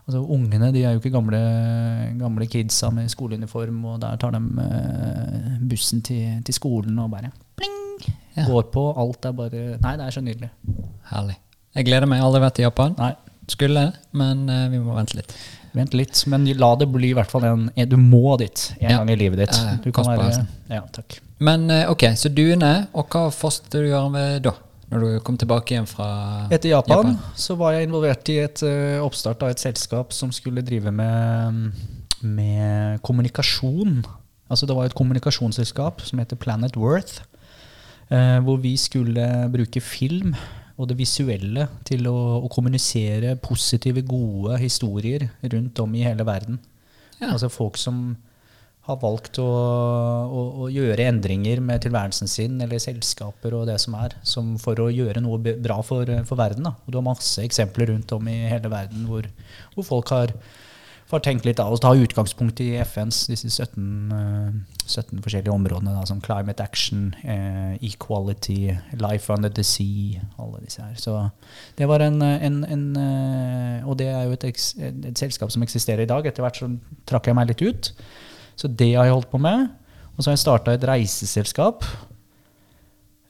Altså Ungene de er jo ikke gamle, gamle kidsa med skoleuniform, og der tar de eh, bussen til, til skolen og bare pling, Ja. går på. Alt er bare Nei, det er så nydelig. Herlig. Jeg gleder meg. Aldri vært i Japan. Nei, Skulle, men uh, vi må vente litt. Vent litt, men la det bli i hvert fall en Du må dit en Ja. gang i livet ditt. Du kan være, ja, takk. Men eh, ok, så duene, og hva fortsatte du å gjøre med da? Når du kom tilbake igjen fra Etter Japan, Japan. så var jeg involvert i et uh, oppstart av et selskap som skulle drive med, med kommunikasjon. Altså det var et kommunikasjonsselskap som heter Planet Worth. Uh, hvor vi skulle bruke film og det visuelle til å, å kommunisere positive, gode historier rundt om i hele verden. Ja. Altså folk som har valgt å, å, å gjøre endringer med tilværelsen sin, eller selskaper og det som er, som for å gjøre noe bra for, for verden. Da. Og du har masse eksempler rundt om i hele verden hvor, hvor folk har, har tenkt litt av å ta utgangspunkt i FNs disse 17, eh, 17 forskjellige områdene, da, som climate action, eh, equality, life under the sea, alle disse her. Så det var en, en, en eh, Og det er jo et, et, et selskap som eksisterer i dag. Etter hvert så trakk jeg meg litt ut. Så det har jeg holdt på med. Og så har jeg starta et reiseselskap.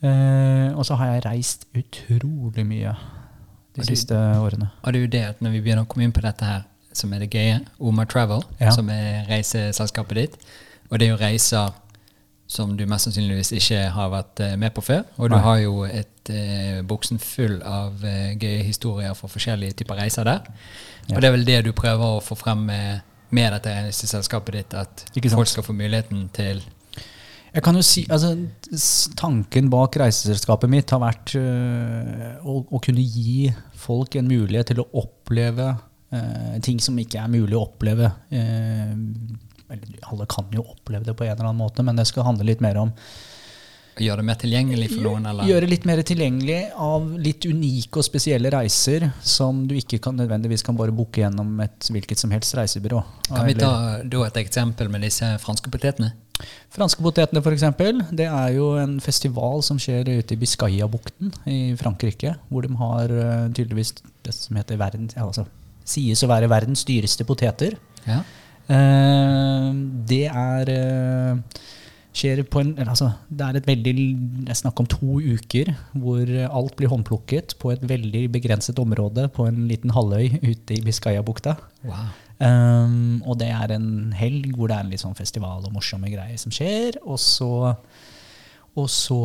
Eh, og så har jeg reist utrolig mye de du- siste årene. Er jo det at når vi begynner å komme inn på dette her, som er det gøye, Oma Travel, Ja. som er reiseselskapet ditt, og det er jo reiser som du mest sannsynligvis ikke har vært eh, med på før, og du Nei. har jo et eh, buksen full av eh, gøye historier for forskjellige typer reiser der. Ja. Og det er vel det du prøver å få frem med, med dette selskapet ditt, at folk skal få muligheten til Jeg kan jo si, altså Tanken bak reiseselskapet mitt har vært øh, å, å kunne gi folk en mulighet til å oppleve øh, ting som ikke er mulig å oppleve. Eh, eller, alle kan jo oppleve det på en eller annen måte, men det skal handle litt mer om gjøre det mer tilgjengelig for noen, eller? Gjøre litt mer tilgjengelig av litt unike og spesielle reiser som du ikke kan, nødvendigvis kan bare booke gjennom et hvilket som helst reisebyrå. Kan vi ta da et eksempel med disse franske potetene? Franske potetene, for eksempel, det er jo en festival som skjer ute i Biscaya-bukten i Frankrike, hvor de har eh, tydeligvis det som heter verden, ja, altså, sies å være verdens dyreste poteter. Ja. Eh, det er eh, skjer på en, altså, det er et veldig, det er snakk om to uker hvor alt blir håndplukket på et veldig begrenset område på en liten halvøy ute i Biscayabukta. Wow. Um, og det er en helg hvor det er en litt sånn festival og morsomme greier som skjer. Og så, og så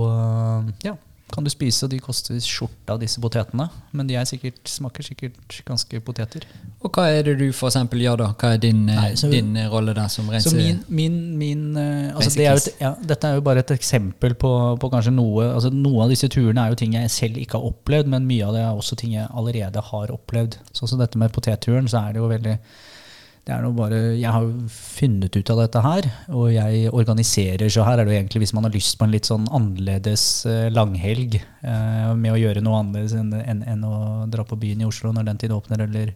ja, kan du spise, og de koster skjorta, disse potetene. Men de er sikkert, smaker sikkert ganske poteter. Og hva er det du for eksempel gjør da? Hva er din, eh, Nei, så- din eh, rolle der som Så min, min, min eh, altså det er et, ja, Dette er jo bare et eksempel på, på kanskje noe altså Noen av disse turene er jo ting jeg selv ikke har opplevd, men mye av det er også ting jeg allerede har opplevd. Sånn som dette med potetturen, så er det jo veldig det er noe bare, Jeg har jo funnet ut av dette her, og jeg organiserer. Så her er det jo egentlig hvis man har lyst på en litt sånn annerledes eh, langhelg eh, med å gjøre noe annerledes enn, enn, enn å dra på byen i Oslo når den tid åpner, eller,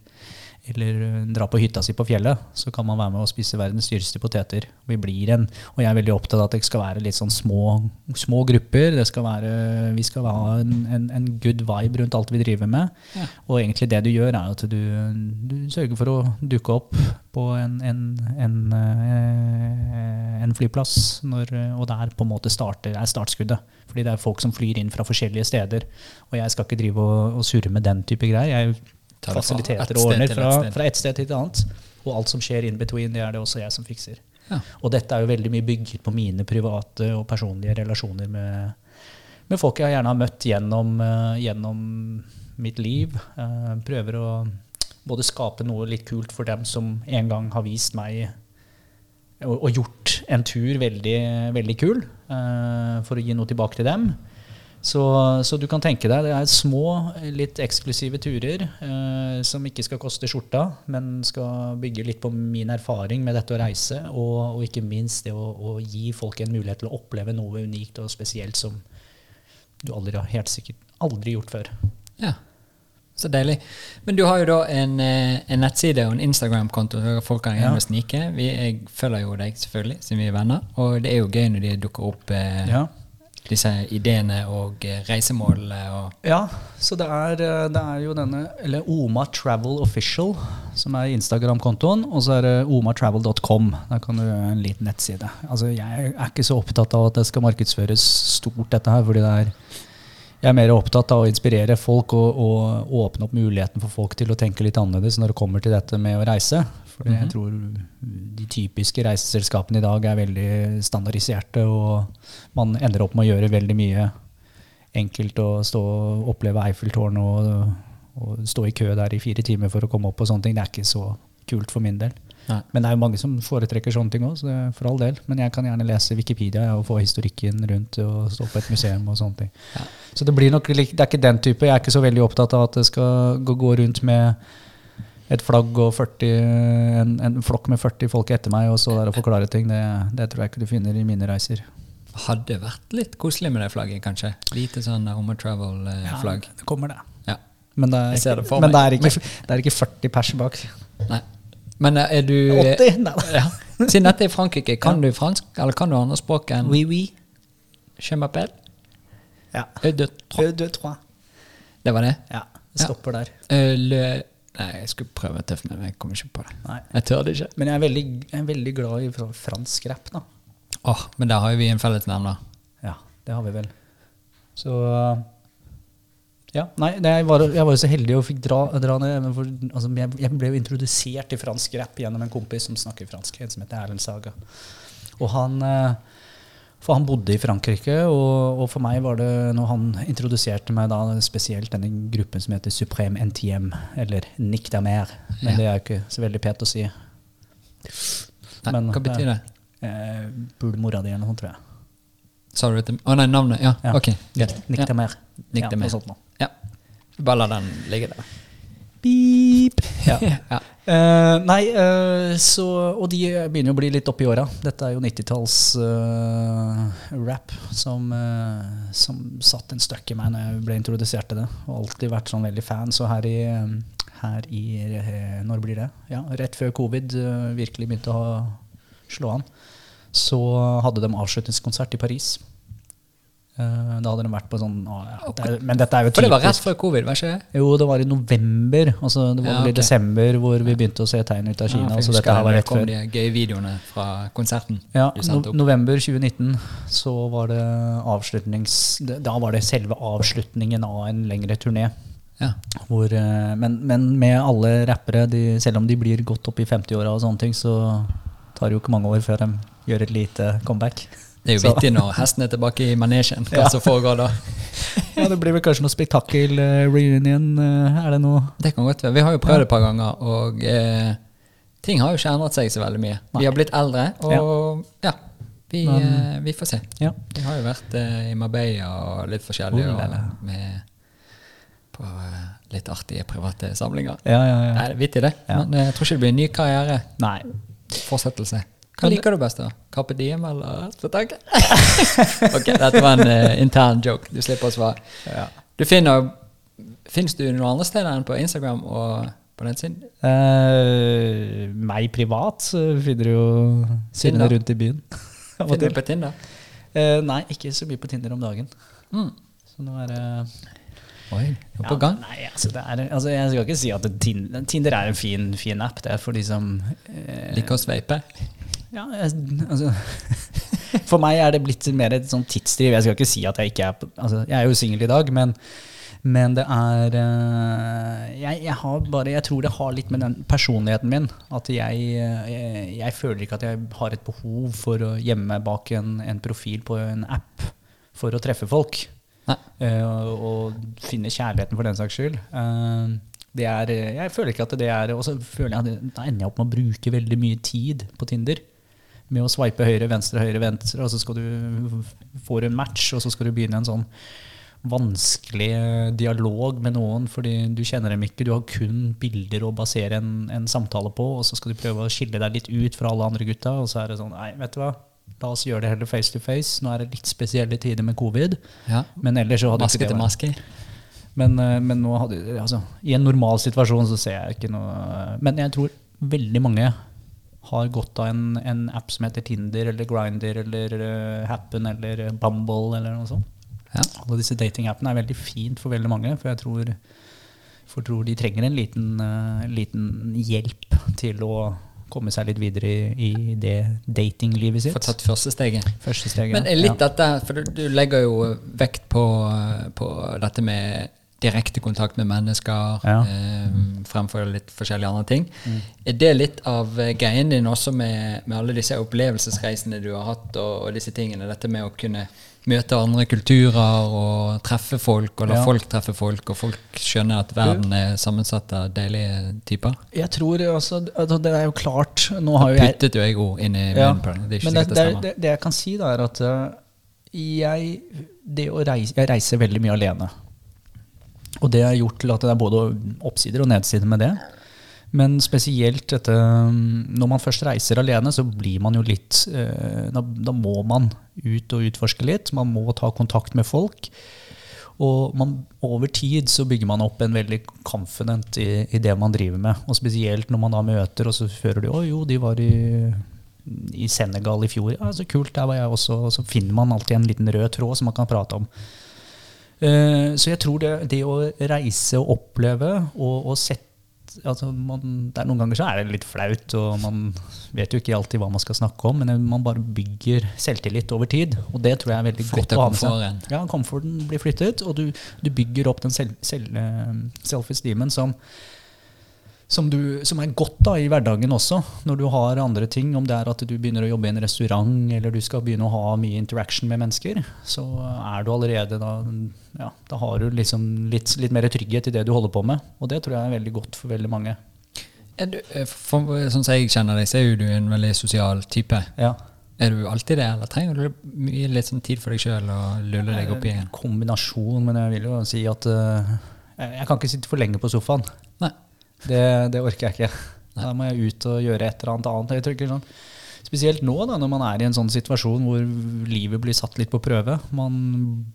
eller eh, dra på hytta si på fjellet, så kan man være med og spise verdens dyreste poteter. Vi blir en, og jeg er veldig opptatt av at det skal være litt sånn små, små grupper. Det skal være, vi skal ha en, en, en good vibe rundt alt vi driver med. Ja. Og egentlig det du gjør, er at du, du sørger for å dukke opp på en, en, en, eh, en flyplass, når, og der på en måte starter, er startskuddet. Fordi det er folk som flyr inn fra forskjellige steder. Og jeg skal ikke drive og, og surre med den type greier. Jeg Fasiliteter og ordner fra, fra et sted til et annet. Og alt som skjer in between, det er det også jeg som fikser. Ja. Og dette er jo veldig mye bygget på mine private og personlige relasjoner med, med folk jeg gjerne har møtt gjennom, uh, gjennom mitt liv. Uh, prøver å både skape noe litt kult for dem som en gang har vist meg og, og gjort en tur veldig, veldig kul, uh, for å gi noe tilbake til dem. Så, så du kan tenke deg, det er små, litt eksklusive turer eh, som ikke skal koste skjorta, men skal bygge litt på min erfaring med dette å reise, og, og ikke minst det å, å gi folk en mulighet til å oppleve noe unikt og spesielt som du aldri har helt sikkert aldri gjort før. Ja, så deilig. Men du har jo da en, eh, en nettside og en Instagram-konto så folk kan Ja. gjerne snike. Vi, jeg følger jo deg selvfølgelig, siden vi er venner. Og det er jo gøy når de dukker opp, eh, Ja. Disse ideene og eh, reisemålene. Og, Ja, så det er, eh, det er jo denne, eller Oma Travel Official, som er Instagram-kontoen, og så er det omatravel.com. Der kan du gjøre en liten nettside. Altså, jeg er ikke så opptatt av at det skal markedsføres stort, dette her, fordi det er jeg er mer opptatt av å inspirere folk og, og åpne opp muligheten for folk til å tenke litt annerledes når det kommer til dette med å reise. For jeg tror de typiske reiseselskapene i dag er veldig standardiserte, og man ender opp med å gjøre veldig mye enkelt å stå og oppleve Eiffeltårnet og, og stå i kø der i fire timer for å komme opp og sånne ting. Det er ikke så kult for min del. Nei. Men det er jo mange som foretrekker sånne ting òg, så for all del. Men jeg kan gjerne lese Wikipedia og få historikken rundt og stå på et museum og sånne ting. Ja. Så det blir nok det er ikke den type. Jeg er ikke så veldig opptatt av at det skal gå rundt med et flagg og 40, en, en flokk med 40 folk etter meg og så der og forklare ting. Det, det tror jeg ikke du finner i mine reiser. hadde vært litt koselig med det flagget, kanskje. Lite sånn Home Travel-flagg. det kommer det. Ja. Men det er, Jeg ser ikke, det for men det er, ikke, det er ikke 40 pers bak. Nei. Men eh, er du 80? Nei. Ja. Siden dette er Frankrike, kan du fransk? Eller kan du andre språk enn Oui, oui. Je m'appelle? Ja. Eu de trois. Deux, trois. Det var det? Ja, det stopper der. Eh, Le Nei, jeg skulle prøve å tøffe meg, men jeg kommer ikke på det. Nei. Jeg tør det ikke. Men jeg er veldig, jeg er veldig glad i fransk rap, da. Åh, Men der har jo vi en fellesnevner. Ja, det har vi vel. Så Ja. Nei, jeg, var, jeg var jo så heldig og fikk dra, dra ned. men For, altså, jeg, jeg ble jo introdusert til fransk rap gjennom en kompis som snakker fransk, en som heter Erlend Saga. Og han eh, For han bodde i Frankrike, og, og for meg var det når han introduserte meg da spesielt denne gruppen som heter Supreme NTM, eller Nick Damer. Men Ja. det er jo ikke så veldig pet å si. Nei, Men, hva betyr det? Eh, Bul mora di eller noe sånt, tror jeg. Sa du det? Å nei, navnet? Ja, Ja. ok. Greit. Nick Ja. Damer. Nick ja, Damer. sånt. Ja. Bare la den ligge der. Beep. Ja. Ja. Uh, nei, uh, så Og de begynner jo å bli litt oppi åra. Dette er jo 90-talls-rap som, eh, som satt en støkk i meg når jeg ble introdusert til det. Og alltid vært sånn veldig fan. Så her i, her i Når blir det? Ja, Rett før covid virkelig begynte å slå an, så hadde de avslutningskonsert i Paris. Eh, da hadde de vært på sånn å, ja, det er, Men dette er jo For det var rett typisk. før covid, var ikke det? Jo, det var i november. Altså, det var Ja, okay. i desember hvor vi begynte å se tegn ut av Kina. Ja, så dette her var det rett kom før. de gøye videoene fra konserten. Ja, no, november 2019 så var det avslutnings... Da var det selve avslutningen av en lengre turné. Ja. Hvor, eh, men, men med alle rappere, de, selv om de blir godt opp i 50-åra og sånne ting, så tar det jo ikke mange år før de gjør et lite comeback. Det er jo Så- vittig når hesten er tilbake i manesjen. Hva Ja. som foregår da. Ja, det blir vel kanskje noe spektakel eh, reunion. eh, er det noe Det kan godt være. Vi har jo prøvd det et par ganger, og eh, ting har jo ikke endret seg så veldig mye. Nei. Vi har blitt eldre, og ja, vi, Men- eh, vi får se. Ja. Vi har jo vært eh, i Marbella og litt forskjellig, Oh, med, på eh, litt artige private samlinger. Ja, ja, ja. Nei, det er vittig det. Ja. Men jeg tror ikke det blir en ny karriere. Nei. Fortsettelse. Hva liker du best, da? Carpe Diem eller Spetakkel? ok, dette var en uh, intern joke. Du slipper å svare. Ja. Du finner Fins du noen andre steder enn på Instagram og på nettsiden? Uh, meg privat så finner du jo Synne rundt i byen. Finner du på Tinder? Uh, nei, ikke så mye på Tinder om dagen. Mm. Så nå er det Oi, du er Ja, på gang? Nei, altså, det er, altså Jeg skal ikke si at Tinder, Tinder er en fin, fin app. Det er for de som Liker å sveipe? Ja, jeg, altså For meg er det blitt mer et sånn tidsdriv. Jeg skal ikke si at jeg ikke er altså, Jeg er jo singel i dag, men, men det er eh, jeg, jeg har bare Jeg tror det har litt med den personligheten min at jeg, eh, jeg, føler ikke at jeg har et behov for å gjemme bak en, en profil på en app for å treffe folk. Eh, og, finne kjærligheten for den saks skyld. Uh, det er, jeg føler ikke at det er Og så føler jeg at da ender jeg opp med å bruke veldig mye tid på Tinder. Med å swipe høyre, venstre, høyre, venstre, og så skal du få en match, og så skal du begynne en sånn vanskelig eh, dialog med noen fordi du kjenner dem ikke. Du har kun bilder å basere en, en samtale på, og så skal du prøve å skille deg litt ut fra alle andre gutta. Og så er det sånn Nei, vet du hva. La oss gjøre det heller face to face. Nå er det litt spesielle tider med covid. Ja. Men ellers så hadde Maske ikke det til vært- maske? men, eh, men nå hadde, altså, i en normal situasjon så ser jeg ikke noe Men jeg tror veldig mange har godt av en, en app som heter Tinder eller Grinder eller uh, Happen eller eh, Bumble eller noe sånt. Ja. Alle disse datingappene er veldig fint for veldig mange, for jeg tror, for tror de trenger en liten, uh, liten hjelp til å komme seg litt videre i, i det datinglivet sitt. Få tatt første steget. Første steget. Men litt ja. dette, for du, du legger jo vekt på, på dette med direkte kontakt med mennesker, Ja. eh, fremfor litt forskjellige andre ting. Er det litt av eh, greien din også med, med alle disse opplevelsesreisene du har hatt, og, og disse tingene? Dette med å kunne møte andre kulturer og treffe folk, og la Ja. folk treffe folk, og folk skjønner at verden er sammensatt av deilige typer? Jeg tror altså, Det er jo klart Nå har jo jeg Puttet jo jeg ord inn i Ja, munnen. Det er ikke Men det, det, det det, jeg kan si, da, er at øh, jeg, det å reise, jeg reiser veldig mye alene. Og det har gjort til at det er både oppsider og nedsider med det. Men spesielt dette mm, Når man først reiser alene, så blir man jo litt øh, da, da må man ut og utforske litt. Man må ta kontakt med folk. Og man, over tid så bygger man opp en veldig confident i, i det man driver med. Og spesielt når man da møter, og så fører de Å jo, de var i, i Senegal i fjor. Ja, så kult, der var jeg også. Og så finner man alltid en liten rød tråd som man kan prate om. Eh, så jeg tror det, det å reise og oppleve og, og sette altså man, er Noen ganger så er det litt flaut, og man vet jo ikke alltid hva man skal snakke om, men man bare bygger selvtillit over tid. Og det tror jeg er veldig Flytter godt å ha med seg. Ja, komforten blir flyttet, og du, du bygger opp den selv, selv, eh, self-esteemen som, som, du, som er godt da i hverdagen også, når du har andre ting. Om det er at du begynner å jobbe i en restaurant, eller du skal begynne å ha mye interaction med mennesker, så er du allerede da ja, Da har du liksom litt, litt mer trygghet i det du holder på med. Og det tror jeg er veldig godt for veldig mange. Du, eh, for, sånn som jeg kjenner deg, så er jo du en veldig sosial type. Ja. Er du alltid det, eller trenger du mye litt sånn tid for deg sjøl og lulle deg oppi en Kombinasjon, men jeg vil jo si at eh, jeg jeg kan ikke sitte for lenge på sofaen. Nei. Det, det orker jeg ikke. Da må jeg ut og gjøre et eller annet annet. Jeg tror sånn. Spesielt nå, da, når man er i en sånn situasjon hvor livet blir satt litt på prøve. Man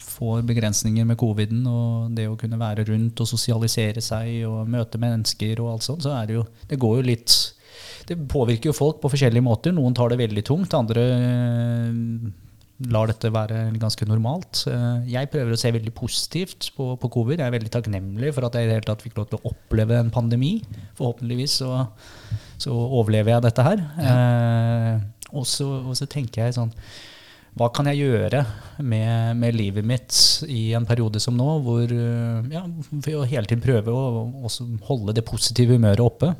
får begrensninger med coviden og det å kunne være rundt og sosialisere seg og møte mennesker og alt sånt, så er det jo Det går jo litt Det påvirker jo folk på forskjellige måter. Noen tar det veldig tungt, andre lar dette være ganske normalt. Eh, Jeg prøver å se veldig positivt på, på covid. Jeg er veldig takknemlig for at jeg i det hele tatt fikk lov til å oppleve en pandemi. Forhåpentligvis så, så overlever jeg dette her. Eh, og, så, og så tenker jeg sånn hva kan jeg gjøre med, med livet mitt i en periode som nå, hvor eh, ja, for å hele tiden prøve å også holde det positive humøret oppe.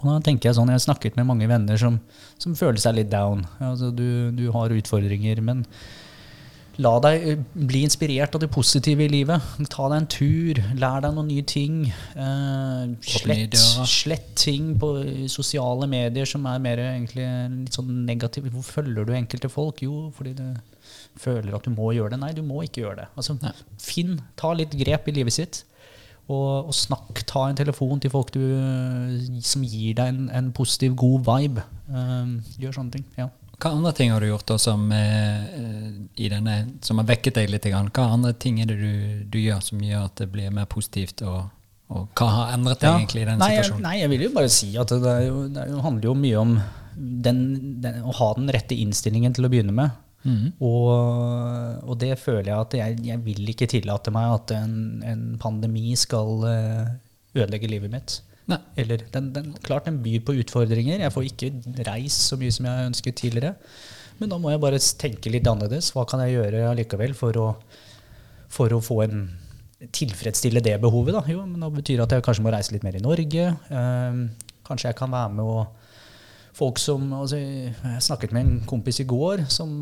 Og da tenker Jeg sånn, jeg har snakket med mange venner som, som føler seg litt down. Altså, du, du har utfordringer, men la deg eh, bli inspirert av det positive i livet. Ta deg en tur, lær deg noen nye ting. Eh, slett, slett ting på sosiale medier som er mer egentlig litt sånn negative. Hvor følger du enkelte folk? Jo, fordi du føler at du må gjøre det. Nei, du må ikke gjøre det. Altså, finn, ta litt grep i livet sitt. Og, og snakk, ta en telefon til folk du, som gir deg en, en positiv, god vibe. Um, gjør sånne ting. ja. Hva andre ting har du gjort da som, eh, i denne, som har vekket deg litt? Grann? Hva andre ting er det du, du gjør som gjør at det blir mer positivt? Og, og hva har endret deg Ja. egentlig i den nei, jeg, situasjonen? nei, jeg vil jo bare si at det, jo, det er handler jo mye om den, den, å ha den rette innstillingen til å begynne med. Mhm. Og, og det føler jeg at jeg, jeg vil ikke tillate meg at en, en pandemi skal eh, ødelegge livet mitt. Eller, den, den, klart den byr på utfordringer. Jeg får ikke reist så mye som jeg ønsket tidligere. Men da må jeg bare tenke litt annerledes. Hva kan jeg gjøre allikevel for å, for å få en tilfredsstille det behovet? Da? Jo, men da betyr det at jeg kanskje må reise litt mer i Norge. Eh, kanskje jeg kan være med og folk som altså, Jeg snakket med en kompis i går som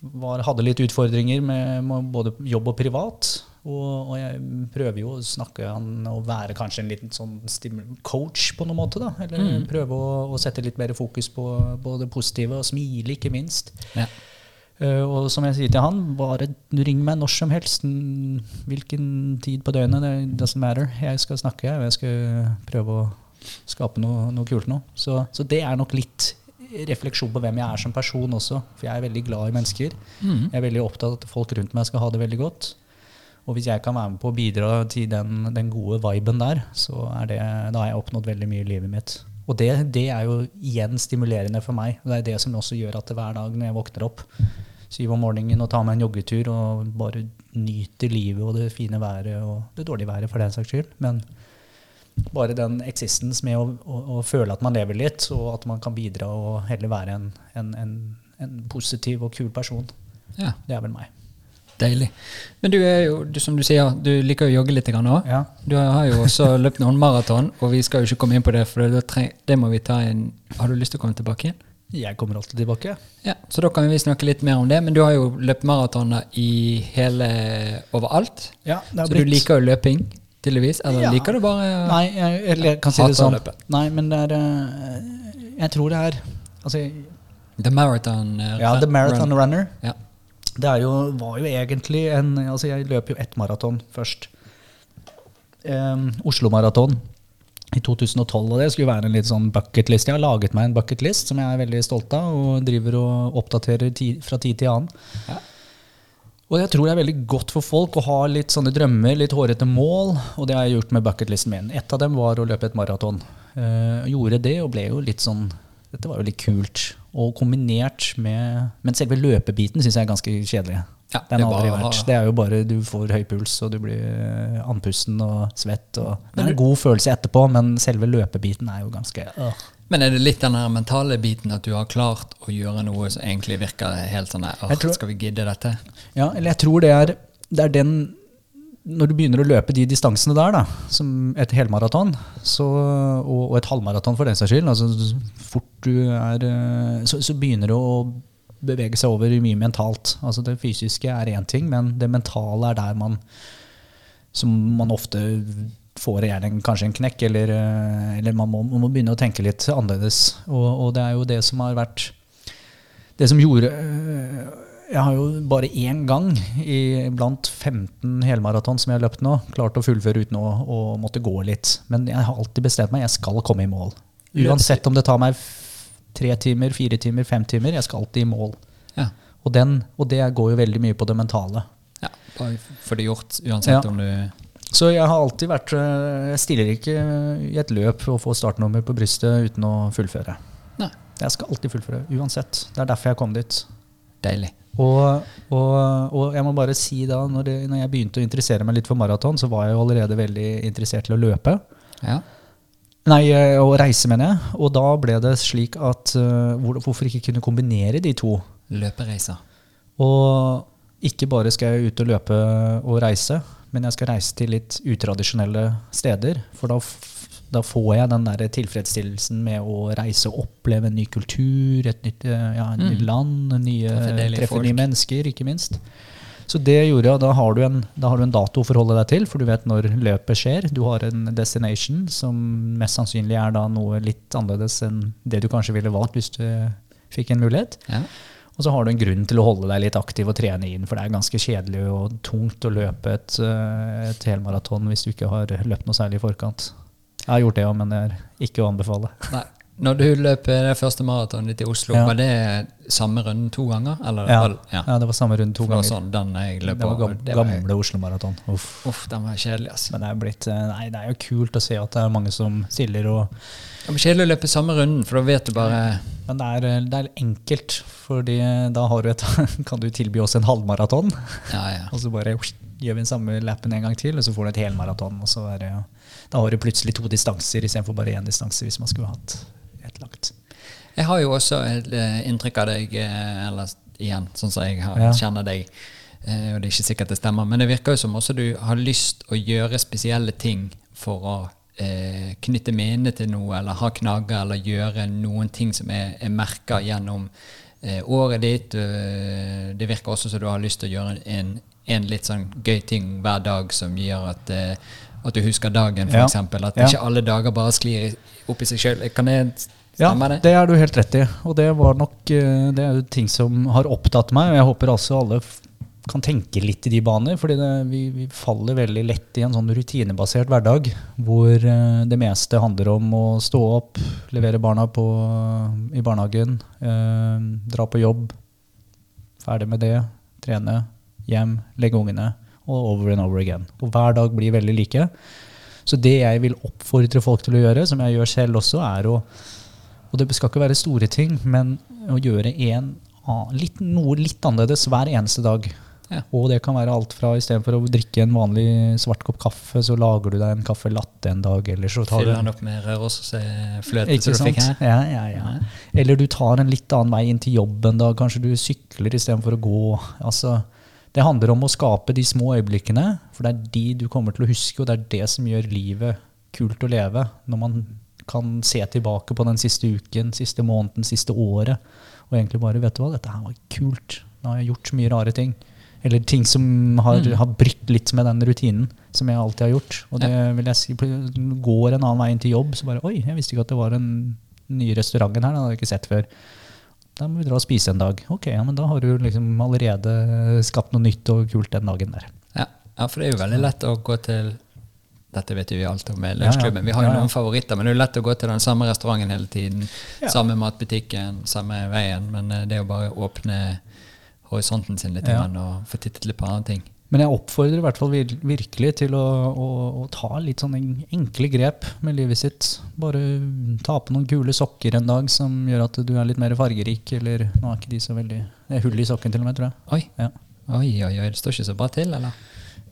var, hadde litt utfordringer med, med både jobb og privat. Og, og jeg prøver jo å snakke han og være kanskje en liten sånn coach på noen måte. da, Eller prøve å, å sette litt mer fokus på, på det positive, og smile, ikke minst. Ja. Uh, og som jeg sier til han, bare ring meg når som helst. Hvilken tid på døgnet, It doesn't matter. Jeg skal snakke, jeg, og jeg skal prøve å skape noe, noe kult nå. Så, så det er nok litt refleksjon på hvem jeg er som person også. For jeg er veldig glad i mennesker. Mm. Jeg er veldig opptatt av at folk rundt meg skal ha det veldig godt. Og hvis jeg kan være med på å bidra til den, den gode viben der, så er det, da har jeg oppnådd veldig mye i livet mitt. Og det, det er jo igjen stimulerende for meg. Det er det som også gjør at hver dag når jeg våkner opp syv om morgenen og tar meg en joggetur og bare nyter livet og det fine været og det dårlige været for den saks skyld. Men bare den eksistens med å, å, å føle at man lever litt, og at man kan bidra og heller være en, en, en, en positiv og kul person. ja, Det er vel meg. deilig. Men du er jo, du, som du sier, du liker å jogge litt òg. Ja. Du har jo også løpt noen maraton, og vi skal jo ikke komme inn på det, for det, det må vi ta en Har du lyst til å komme tilbake igjen? Jeg kommer alltid tilbake. Ja, Så da kan vi snakke litt mer om det. Men du har jo løpt maratoner i hele overalt. Ja, det Så du liker jo løping, tydeligvis? Eller Ja. liker du bare Nei, jeg, eller jeg kan si det sånn. Nei, men det er eh, Jeg tror det er Altså, The Marathon eh, ja, The Marathon Runner. Runner. Ja. Det jo, var jo egentlig en Altså, jeg løp jo ett maraton først. Um, Oslo Maraton i 2012, og det skulle være en litt sånn bucketlist. Jeg har laget meg en bucketlist som jeg er veldig stolt av, og driver og oppdaterer ti, fra tid til annen. Ja. Og jeg tror det er veldig godt for folk å ha litt sånne drømmer, litt hårete mål, og det har jeg gjort med bucketlisten min. Et av dem var å løpe et maraton. Eh, gjorde det, og ble jo litt sånn Dette var jo litt kult. Og kombinert med Men selve løpebiten syns jeg er ganske kjedelig. Ja, Den det har er aldri vært. Det er jo bare du får høy puls, og du blir eh, andpusten og svett. Og det er en god følelse etterpå, men selve løpebiten er jo ganske øh. Men er det litt den her mentale biten at du har klart å gjøre noe som egentlig virker helt sånn der, tror- Skal vi gidde dette? Ja, eller jeg tror det er, det er den Når du begynner å løpe de distansene der, da, som et helmaraton så, og, og et halvmaraton for den saks skyld, altså så fort du er eh, så, så begynner det å bevege seg over mye mentalt. Altså Det fysiske er én ting, men det mentale er der man Som man ofte får gjerne kanskje en knekk, eller, eh, eller man, må, man må begynne å tenke litt annerledes. Og, og det er jo det som har vært det som gjorde øh, Jeg har jo bare én gang i blant 15 helmaraton som jeg har løpt nå, klart å fullføre uten å, å måtte gå litt. Men jeg har alltid bestemt meg, jeg skal komme i mål. Uansett om det tar meg tre timer, fire timer, fem timer, jeg skal alltid i mål. Ja. Og, den, og det går jo veldig mye på det mentale. ja bare få det gjort, uansett Ja. om du Så jeg har alltid vært øh, Jeg stiller ikke i et løp og får startnummer på brystet uten å fullføre. Nei. Jeg skal alltid fullføre, uansett. Det er derfor jeg kom dit. Deilig. Og, og, og jeg må bare si da, når, det, når jeg begynte å interessere meg litt for maraton, så var jeg jo allerede veldig interessert til å løpe. Ja. Nei, eh, å reise, mener jeg. Og da ble det slik at eh, hvor, hvorfor ikke kunne kombinere de to? Løpereiser. Og ikke bare skal jeg ut og løpe og reise, men jeg skal reise til litt utradisjonelle steder. For da, da får jeg den der tilfredsstillelsen med å reise og oppleve en ny kultur, et nytt, eh, ja, et nytt land, nye, Treffe nye mennesker, ikke minst. Så det gjorde jeg, da har, du en, da har du en dato å forholde deg til, for du vet når løpet skjer. Du har en destination som mest sannsynlig er da noe litt annerledes enn det du kanskje ville valgt hvis du fikk en mulighet. Ja. Og så har du en grunn til å holde deg litt aktiv og trene inn, for det er ganske kjedelig og tungt å løpe et, eh, et helmaraton hvis du ikke har løpt noe særlig i forkant. Jeg har gjort det òg, men det er ikke å anbefale. Nei. Når du løp det første maratonet ditt i Oslo, Ja. var det samme runden to ganger? Eller, Ja, ja. ja, det var samme runden to ganger. sånn den jeg løp Det var på. det var- gamle Oslo-maraton. Uff. Uff, den var kjedelig, altså. Men det er, blitt, eh, nei, det er jo kult å se at det er mange som stiller og Det blir kjedelig å løpe samme runden, for da vet du bare Men det er, eh, det er enkelt, fordi da har du et, kan du tilby oss en halvmaraton. Ja, ja. Og så bare gjør vi den samme lappen en gang til, og så får du et helmaraton. Og så er det, da har du plutselig to distanser istedenfor bare én distanse hvis man skulle hatt ett langt. Jeg har jo også et eh, inntrykk av deg, eh, eller igjen, sånn som jeg har, Ja. kjenner deg. eh, Og det er ikke sikkert det stemmer, men det virker jo som også du har lyst å gjøre spesielle ting for å eh, knytte minne til noe, eller ha knagger, eller gjøre noen ting som er, er merka gjennom eh, året ditt. Eh, det virker også som du har lyst til å gjøre en, en litt sånn gøy ting hver dag som gjør at eh, at du husker dagen, Ja. Eksempel. At Ja. ikke alle dager bare sklir opp i seg sjøl. Kan det Ja, stemme, det? det er du helt rett i. Og det var nok eh, Det er jo ting som har opptatt meg, og jeg håper altså alle kan tenke litt i de baner. fordi vi, vi faller veldig lett i en sånn rutinebasert hverdag hvor eh, det meste handler om å stå opp, levere barna på, i barnehagen, eh, dra på jobb, ferdig med det, trene, hjem, legge ungene, og over and over again. Og hver dag blir veldig like. Så det jeg vil oppfordre folk til å gjøre, som jeg gjør selv også, er å Og det skal ikke være store ting, men å gjøre en, litt, noe litt annerledes hver eneste dag. Ja. Og det kan være alt fra istedenfor å drikke en vanlig svart kopp kaffe, så lager du deg en kaffe latte en dag, eller så tar du Fylle den opp med rørosefløte ikke som du fikk her. Ja, ja, ja. Eller du tar en litt annen vei inn til jobben. da, Kanskje du sykler istedenfor å gå. Altså, det handler om å skape de små øyeblikkene, for det er de du kommer til å huske, og det er det som gjør livet kult å leve. Når man kan se tilbake på den siste uken, siste måneden, siste året, og egentlig bare Vet du hva, dette her var kult. Nå har jeg gjort så mye rare ting. Eller ting som har, har brytt litt med den rutinen som jeg alltid har gjort. Og det vil jeg si, går en annen vei inn til jobb, så bare Oi, jeg visste ikke at det var en ny restauranten her. Den hadde jeg ikke sett før. Da må vi dra og spise en dag. Ok, ja, men da har du liksom allerede skapt noe nytt og kult den dagen der. Ja. ja, for det er jo veldig lett å gå til dette vet jo vi alt om med Ja, ja. lunsjklubben. Vi har jo Ja, ja. noen favoritter, men det er jo lett å gå til den samme restauranten hele tiden. Ja. Samme matbutikken, samme veien. Men eh, det jo bare å åpne horisonten sin litt Ja. og få tittet litt på andre ting. Men jeg oppfordrer i hvert fall vir virkelig til å, å, å ta litt sånne enkle grep med livet sitt. Bare ta på noen kule sokker en dag som gjør at du er litt mer fargerik. Eller nå er ikke de så veldig Det er hull i sokken til og med, tror jeg. Oi, Ja. oi, oi, oi, det står ikke så bra til, eller?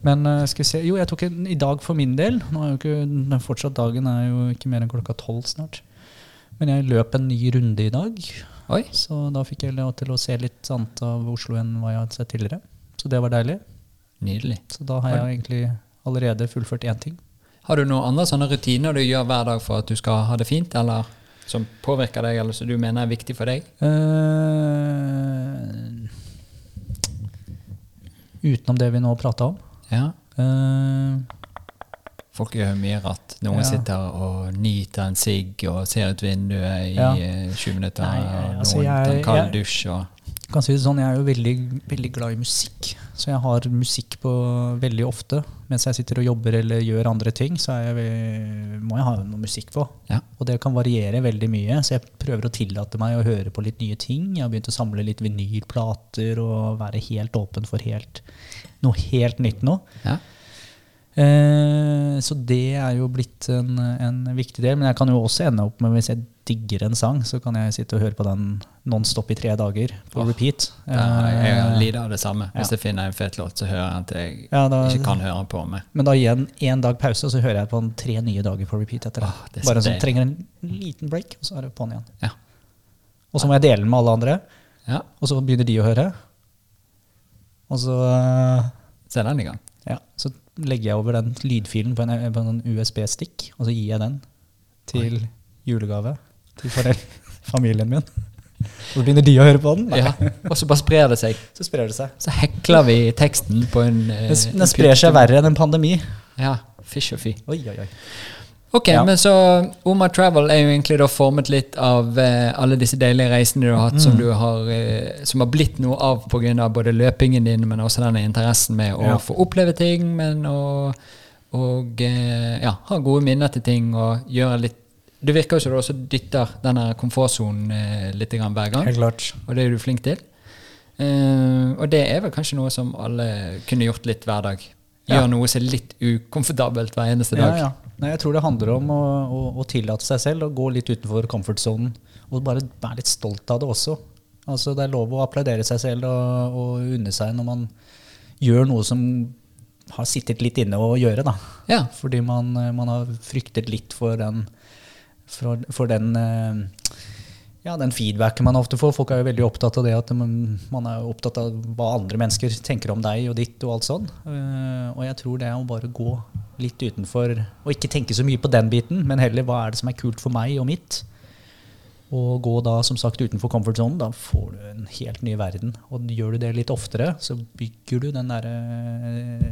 Men eh, skal vi se Jo, jeg tok en i dag for min del. Nå er jo ikke fortsatt dagen er jo ikke mer enn klokka tolv snart. Men jeg løp en ny runde i dag. Oi, Så da fikk jeg lov til å se litt annet av Oslo enn hva jeg hadde sett tidligere. Så det var deilig. nydelig. Så da har jeg egentlig allerede fullført én ting. Har du noen andre sånne rutiner du gjør hver dag for at du skal ha det fint, eller som påvirker deg, eller som du mener er viktig for deg? Uh, utenom det vi nå prata om. Ja. Eh, Folk mye at Noen Ja. sitter og nyter en sigg og ser ut vinduet i Ja. eh, 20 minutter. Nei, altså noen tar en kald dusj og kan si det sånn, Jeg er jo veldig, veldig glad i musikk, så jeg har musikk på veldig ofte. Mens jeg sitter og jobber eller gjør andre ting, så er jeg, må jeg ha noe musikk på. Ja. Og det kan variere veldig mye, så jeg prøver å tillate meg å høre på litt nye ting. Jeg har begynt å samle litt vinylplater og være helt åpen for helt, noe helt nytt nå. Ja. Eh, så det er jo blitt en, en viktig del. Men jeg kan jo også ende opp med, hvis jeg digger en sang, så kan jeg sitte og høre på den nonstop i tre dager på repeat. Ja, jeg Eh, lider av det samme. Hvis ja. jeg finner en fet låt, så hører jeg at jeg Ja, da- ikke kan høre på meg. Men da gir jeg én dag pause, og så hører jeg på den tre nye dager på repeat etter det. Det er Bare en som trenger en liten break, og så er det på'n igjen. Ja. Og så må jeg dele den med alle andre, ja. og så begynner de å høre. Og så uh, Så er den i gang. Ja, så legger jeg over den lydfilen på en, på en USB-stikk, og så gir jeg den til julegave til foreldre, familien min. Så begynner de å høre på den. Ja. Og så bare sprer det seg. Så sprer det seg. Så hekler vi teksten på en eh, Den, den sprer seg verre enn en pandemi. Ja. Fysj og fy. Oi, oi, oi. Ok, Ja. men så Oma Travel er jo egentlig da formet litt av eh, alle disse deilige reisene du har hatt, som, Mm. du har, eh, som har blitt noe av pga. både løpingen din, men også denne interessen med å Ja. få oppleve ting, men å og, eh, ja, ha gode minner til ting og gjøre litt Det virker jo som du også dytter denne komfortsonen eh, litt grann hver gang, Helt klart. og det er du flink til. Eh, og det er vel kanskje noe som alle kunne gjort litt hver dag. Gjøre Ja. noe som er litt ukomfortabelt hver eneste dag. ja. Nei, jeg tror det handler om å, å, å tillate seg selv å gå litt utenfor comfort zonen. Og bare være litt stolt av det også. Altså, det er lov å applaudere seg selv og, og unne seg når man gjør noe som har sittet litt inne å gjøre. da. Ja. Fordi man, eh, man har fryktet litt for den, for, for den eh, ja, den feedbacken man ofte får. Folk er jo veldig opptatt av det at man, er opptatt av hva andre mennesker tenker om deg og ditt og alt sånn. Eh, og jeg tror det er å bare gå litt utenfor, og ikke tenke så mye på den biten, men heller hva er det som er kult for meg og mitt. Og gå da som sagt utenfor comfort zone, da får du en helt ny verden. Og gjør du det litt oftere, så bygger du den der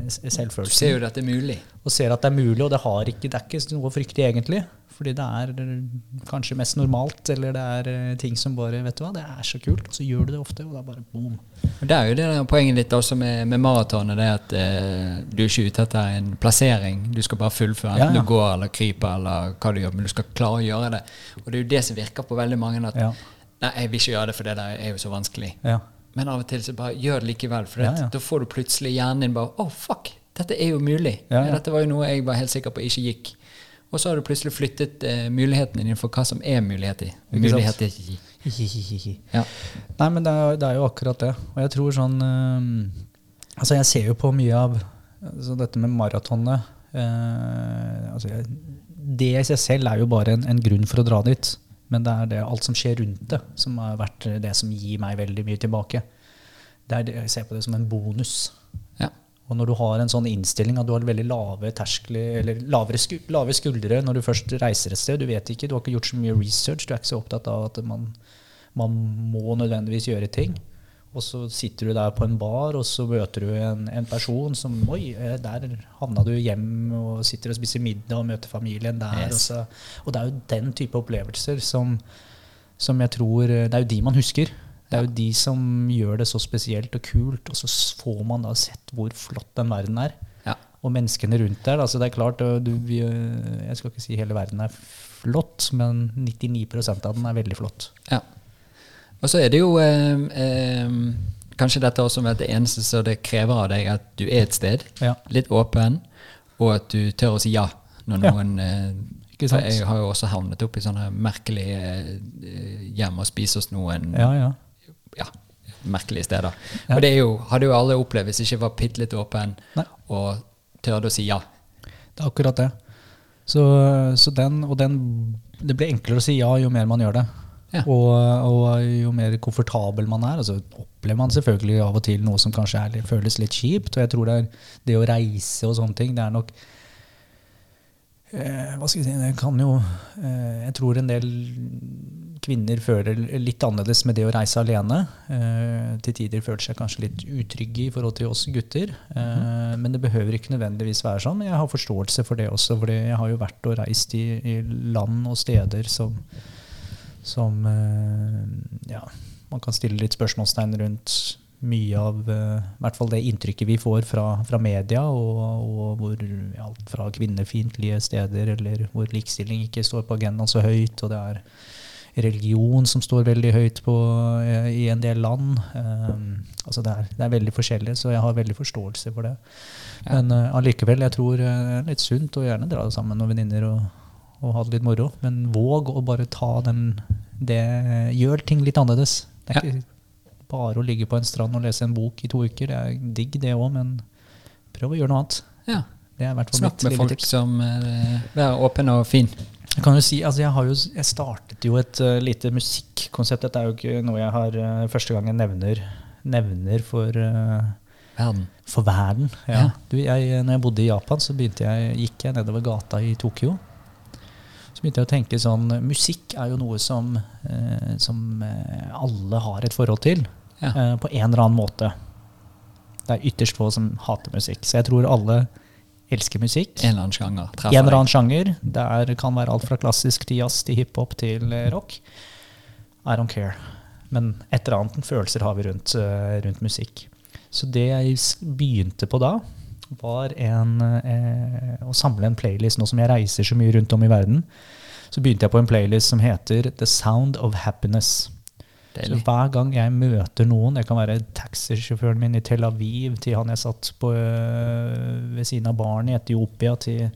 selvfølelsen. Du ser jo at det er mulig. Og ser at det er mulig, og det, har ikke, det er ikke noe å frykte egentlig. Fordi det er eh, kanskje mest normalt, eller det er eh, ting som bare Vet du hva, det er så kult. Så gjør du det ofte, og det er bare boom. Det er jo det der poenget ditt også med, med maratonet, det at eh, du er ikke ute etter en plassering. Du skal bare fullføre, enten Ja, ja. du går eller kryper eller hva du gjør, men du skal klare å gjøre det. Og det er jo det som virker på veldig mange, at Ja. nei, jeg vil ikke gjøre det, for det der er jo så vanskelig. Ja. Men av og til så bare gjør det likevel, for da får du plutselig hjernen din bare Å, fuck! Dette er jo mulig. Dette var jo noe jeg var helt sikker på ikke gikk. Og så har du plutselig flyttet eh, mulighetene dine for hva som er muligheter. Muligheter. Ja. Nei, men det er, det er jo akkurat det. Og jeg tror sånn eh, Altså, jeg ser jo på mye av altså dette med maratonet eh, altså jeg, Det i seg selv er jo bare en, en grunn for å dra dit. Men det er det, alt som skjer rundt det, som har vært det som gir meg veldig mye tilbake. Det er det, jeg ser på det som en bonus. Ja. Og når du har en sånn innstilling at du har veldig lave terskler, eller lavere sku, lave skuldre når du først reiser et sted, du vet ikke, du har ikke gjort så mye research, du er ikke så opptatt av at man, man må nødvendigvis gjøre ting. Og så sitter du der på en bar, og så møter du en, en person som Oi, eh, der havna du hjem og sitter og spiser middag og møter familien der. Yes. Og, så, og det er jo den type opplevelser som, som jeg tror Det er jo de man husker. Det er jo de som gjør det så spesielt og kult, og så får man da sett hvor flott den verden er. Ja. Og menneskene rundt der. Altså det er klart, du, øh, Jeg skal ikke si hele verden er flott, men 99% av den er veldig flott. Ja. Og så er det jo eh, eh, kanskje dette også med at det eneste som det krever av deg, at du er et sted, Ja. litt åpen, og at du tør å si ja når noen ja. Ikke sant? Jeg har jo også havnet opp i sånne merkelige eh, hjem og spise hos noen Ja, ja. Ja, merkelige steder. Og det jo, hadde jo alle opplevd hvis jeg ikke var bitte litt åpen Nei. og tørde å si ja. Det er akkurat det. Så, så den, og den Det blir enklere å si ja jo mer man gjør det. Ja. Og, og jo mer komfortabel man er. Altså opplever man selvfølgelig av og til noe som kanskje er, føles litt kjipt. Og jeg tror det er det å reise og sånne ting, det er nok eh, Hva skal jeg si Det kan jo eh, Jeg tror en del kvinner føler litt annerledes med det å reise alene. Eh, til tider føler seg kanskje litt utrygge i forhold til oss gutter. Eh, men det behøver ikke nødvendigvis være sånn. Men jeg har forståelse for det også, for jeg har jo vært og reist i, i land og steder som, som ja, man kan stille litt spørsmålstegn rundt mye av eh, i hvert fall det inntrykket vi får fra, fra media, og, og hvor alt fra kvinnefiendtlige steder, eller hvor likestilling ikke står på agendaen så høyt, og det er religion som står veldig høyt på, eh, i en del land. Um, altså det, er, det er veldig forskjellig, så jeg har veldig forståelse for det. Ja. Men allikevel, jeg tror det det er litt sunt å gjerne dra sammen med venninner og, og ha det litt moro. Men våg å bare ta den det, Gjør ting litt annerledes. Det er Ja. ikke bare å ligge på en strand og lese en bok i to uker. Det er digg, det òg, men prøv å gjøre noe annet. Ja. Er Snakk med folk tips. som eh, Vær åpen og fin. Jeg kan jo si, altså jeg, har jo, jeg startet jo et uh, lite musikkonsept. Dette er jo ikke noe jeg har uh, første gang jeg nevner, nevner for, uh, Verden. for verden. Ja. Ja. Du, jeg, når jeg bodde i Japan, så jeg, gikk jeg nedover gata i Tokyo. Så begynte jeg å tenke sånn Musikk er jo noe som, som alle har et forhold til. Ja. eh, på en eller annen måte. Det er ytterst få som hater musikk. Så jeg tror alle elsker musikk. En eller annen sjanger. En eller annen sjanger. Det er, kan være alt fra klassisk til jazz til hiphop til eh, rock. I don't care. Men et eller annet følelser har vi rundt, eh, rundt musikk. Så det jeg begynte på da, var en, eh, å samle en playlist. Nå som jeg reiser så mye rundt om i verden, så begynte jeg på en playlist som heter The Sound of Happiness. Så hver gang jeg møter noen, det kan være taxisjåføren min i Tel Aviv, til han jeg satt på, øh, ved siden av baren i Etiopia, til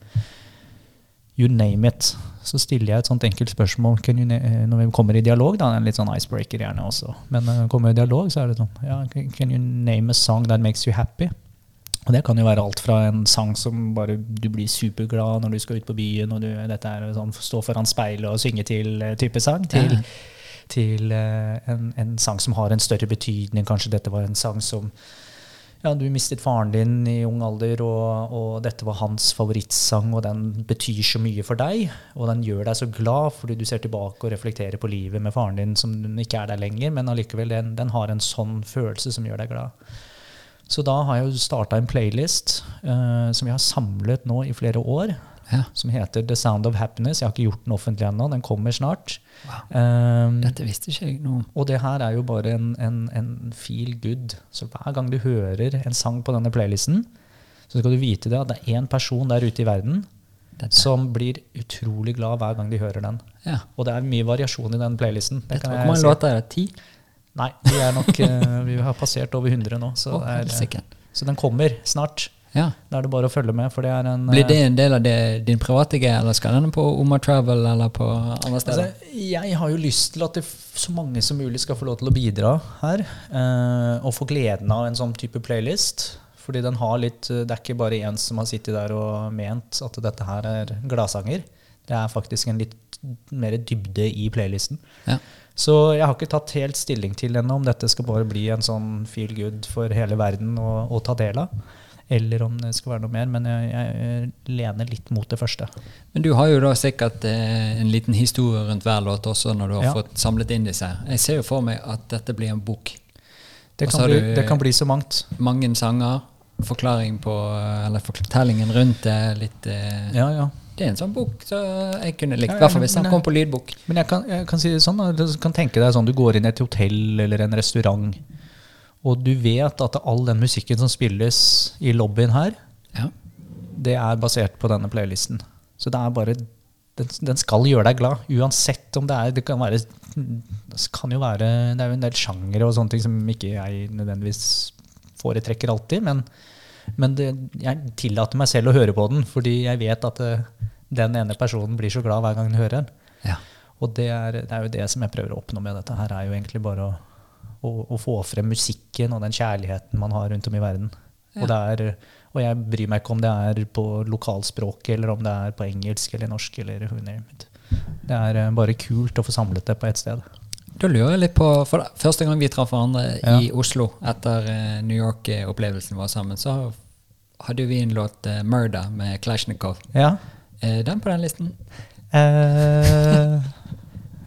you name it, så stiller jeg et sånt enkelt spørsmål eh, når vi kommer i dialog. Da, en litt sånn icebreaker gjerne også. Men når vi kommer i dialog, så er det sånn ja, can, you name a song that makes you happy? Og det kan jo være alt fra en sang som bare du blir superglad når du skal ut på byen, og du, dette er sånn stå foran speilet og synge til type sang, til, Ja. Til eh, en, en sang som har en større betydning. Kanskje dette var en sang som ja, du mistet faren din i ung alder, og, og dette var hans favorittsang, og den betyr så mye for deg, og den gjør deg så glad fordi du ser tilbake og reflekterer på livet med faren din som ikke er der lenger, men allikevel, den, den har en sånn følelse som gjør deg glad. Så da har jeg jo starta en playlist uh, som jeg har samlet nå i flere år, Ja. som heter The Sound of Happiness. Jeg har ikke gjort den offentlig ennå, den kommer snart. Um, Dette visste ikke jeg noe om. og det her er jo bare en, en, en feel good. Så hver gang du hører en sang på denne playlisten, så skal du vite det at det er én person der ute i verden Dette. som blir utrolig glad hver gang de hører den. Ja. Og det er mye variasjon i den playlisten. Det hvor jeg mange låter er det? Ti? Nei, vi, nok, eh, vi har passert over 100 nå. Så, oh, er, helsike. så den kommer snart. Ja. Da er det bare å følge med, for det er en Blir det eh, en del av det, din private G, eller skal den på Oma Travel eller på andre steder? Altså, jeg har jo lyst til at det, så mange som mulig skal få lov til å bidra her. eh, og få gleden av en sånn type playlist. Fordi den har litt eh, Det er ikke bare én som har sittet der og ment at dette her er gladsanger. Det er faktisk en litt mer dybde i playlisten. ja. Så jeg har ikke tatt helt stilling til ennå om dette skal bare bli en sånn feel good for hele verden å, å ta del av. Eller om det skal være noe mer. Men jeg, jeg lener litt mot det første. Men du har jo da sikkert eh, en liten historie rundt hver låt også, når du har Ja. fått samlet inn disse. Jeg ser jo for meg at dette blir en bok. Det kan, bli, det kan bli så mangt. Mange sanger, forklaring på Eller fortellingen rundt det. Litt eh, Ja, ja. Det er en sånn bok så jeg kunne likt. I hvert fall hvis den kom på lydbok. Men jeg kan, jeg kan si det sånn, du kan tenke deg sånn, du går inn i et hotell eller en restaurant, og du vet at all den musikken som spilles i lobbyen her, Ja. det er basert på denne playlisten. Så det er bare den, den skal gjøre deg glad, uansett om det er Det kan være det kan jo være Det er jo en del sjangere og sånne ting som ikke jeg nødvendigvis foretrekker alltid, men, men det, jeg tillater meg selv å høre på den, fordi jeg vet at eh, den ene personen blir så glad hver gang den hører den. ja. Og det er, det er jo det som jeg prøver å oppnå med dette her, er jo egentlig bare å, å, å få frem musikken og den kjærligheten man har rundt om i verden. Ja. Og, det er, og jeg bryr meg ikke om det er på lokalspråket, eller om det er på engelsk eller norsk. eller who name it. Det er eh, bare kult å få samlet det på ett sted. Da lurer jeg litt på For da, første gang vi traff hverandre Ja. i Oslo etter eh, New York-opplevelsen vår sammen, så hadde vi en låt eh, 'Murder' med Klasjnikov. Ja. Er den på den listen? Eh,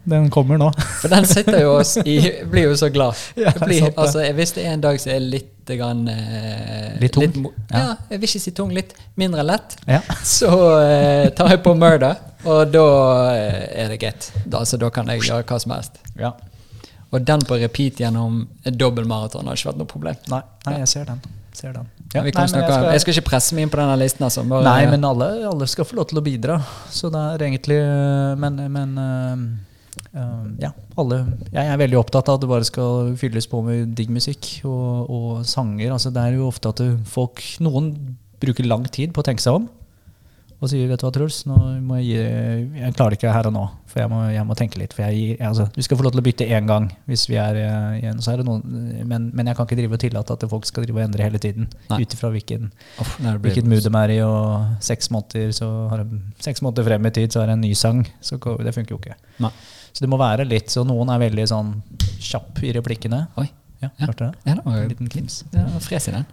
den kommer nå. For den sitter jo oss i Blir jo så glad. Ja, blir, altså, hvis det er en dag som er litt grann, eh, Litt tung? Litt, Ja. Ja. jeg vil ikke si tung. Litt mindre lett. Ja. Så eh, tar jeg på 'Murder', og da eh, er det greit. Da, altså, da kan jeg gjøre hva som helst. ja. Og den på repeat gjennom dobbel maraton har ikke vært noe problem. Nei, nei, jeg ser den. Ser den. Ja, nei, men snakke, jeg, skal... ikke presse meg inn på denne listen. Altså. Bare, Nei, men alle, alle skal få lov til å bidra. Så det er egentlig øh, Men, men øh, ja, alle Jeg er veldig opptatt av at det bare skal fylles på med digg musikk og, og sanger. Altså, det er jo ofte at folk Noen bruker lang tid på å tenke seg om. Og sier vet du hva, Truls, nå må jeg, gi, jeg klarer det ikke her og nå, for jeg må, jeg må tenke litt. For jeg altså, du skal få lov til å bytte én gang, hvis vi er eh, igjen. Så er det noen, men, men jeg kan ikke drive og tillate at folk skal drive og endre hele tiden. Ut ifra det hvilket mood de er i, og seks måneder, så har de, seks måneder frem i tid så er det en ny sang. Så det funker jo ikke. Nei. Så det må være litt Så noen er veldig sånn kjapp i replikkene. Oi. Ja, Ja. hørte du det? Ja, det var En liten klims. ja, fres i den.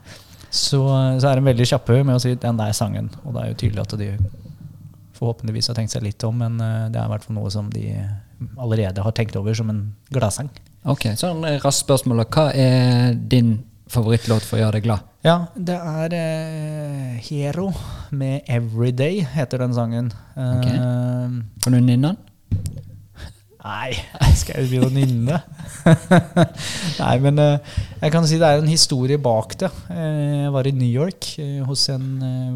Så, så er de veldig kjappe med å si 'den der sangen'. Og det er jo tydelig at de forhåpentligvis har tenkt seg litt om, men eh, det er i hvert fall noe som de allerede har tenkt over som en gladsang. Ok, sånn en raskt spørsmål. Hva er din favorittlåt for å gjøre deg glad? Ja, det er eh, Hero med 'Everyday', heter den sangen. Ok. Eh, Kan du nynne den? Nei, skal jeg begynne å nynne? Nei, men eh, jeg kan si det er en historie bak det. Eh, jeg var i New York eh, hos en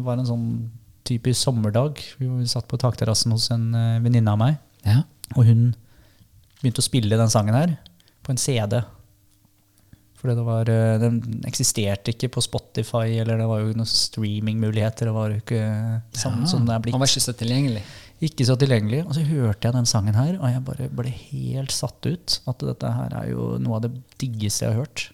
var en sånn typisk sommerdag. Vi satt på takterrassen hos en venninne av meg, Ja. og hun begynte å spille den sangen her på en CD. Fordi det var, eh, Den eksisterte ikke på Spotify, eller det var jo noen streamingmuligheter. Det var jo ikke sånn Ja, som det er blitt. Han var ikke så tilgjengelig. Ikke så tilgjengelig. Og så hørte jeg den sangen her, og jeg bare ble helt satt ut. At dette her er jo noe av det diggeste jeg har hørt.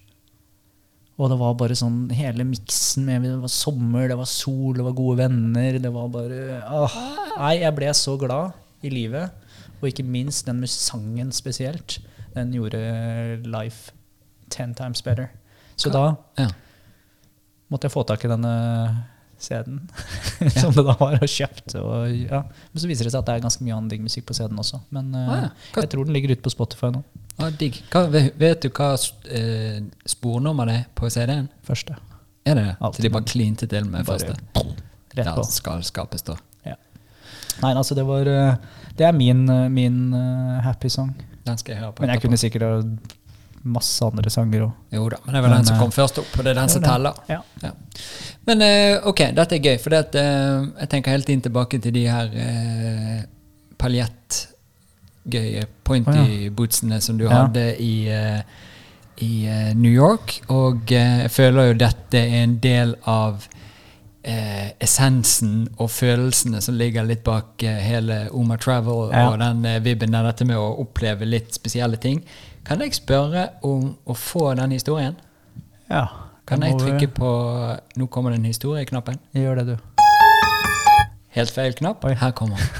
Og det var bare sånn hele miksen med Det var sommer, det var sol, det var gode venner. Det var bare åh, Nei, jeg ble så glad i livet. Og ikke minst den sangen spesielt. Den gjorde life ten times better. Så da Ja. måtte jeg få tak i denne CD-en, som det da var, og kjøpt. Og, ja. Men så viser det seg at det er ganske mye annen digg musikk på CD-en også. Men Ah, ja. Jeg tror den ligger ute på Spotify nå. Ah, digg. Hva, vet, du hva eh, spornummer det er på CD-en? Første. Er det det? Så de bare klinte til med første? Rett Ja, på. skal skapes da. Ja. Nei, altså det var eh, Det er min, eh, min uh, happy song. Den skal jeg høre på. Men jeg kunne sikkert ha masse andre sanger òg. Jo da, men det var vel den som kom først opp, og det er den som teller. Ja. Ja. Men eh, ok, dette er gøy, for det at, eh, jeg tenker helt inn tilbake til de her uh, paljettgøye pointy bootsene som du Ja. hadde i, eh, i eh, New York. Og eh, jeg føler jo dette er en del av eh, essensen og følelsene som ligger litt bak eh, hele Oma Travel Ja. og den eh, vibben der, dette med å oppleve litt spesielle ting. Kan jeg spørre om å få den historien? ja. Kan jeg trykke på Nå kommer det en historie'-knappen? Gjør det, du. Helt feil knapp. Her kommer den.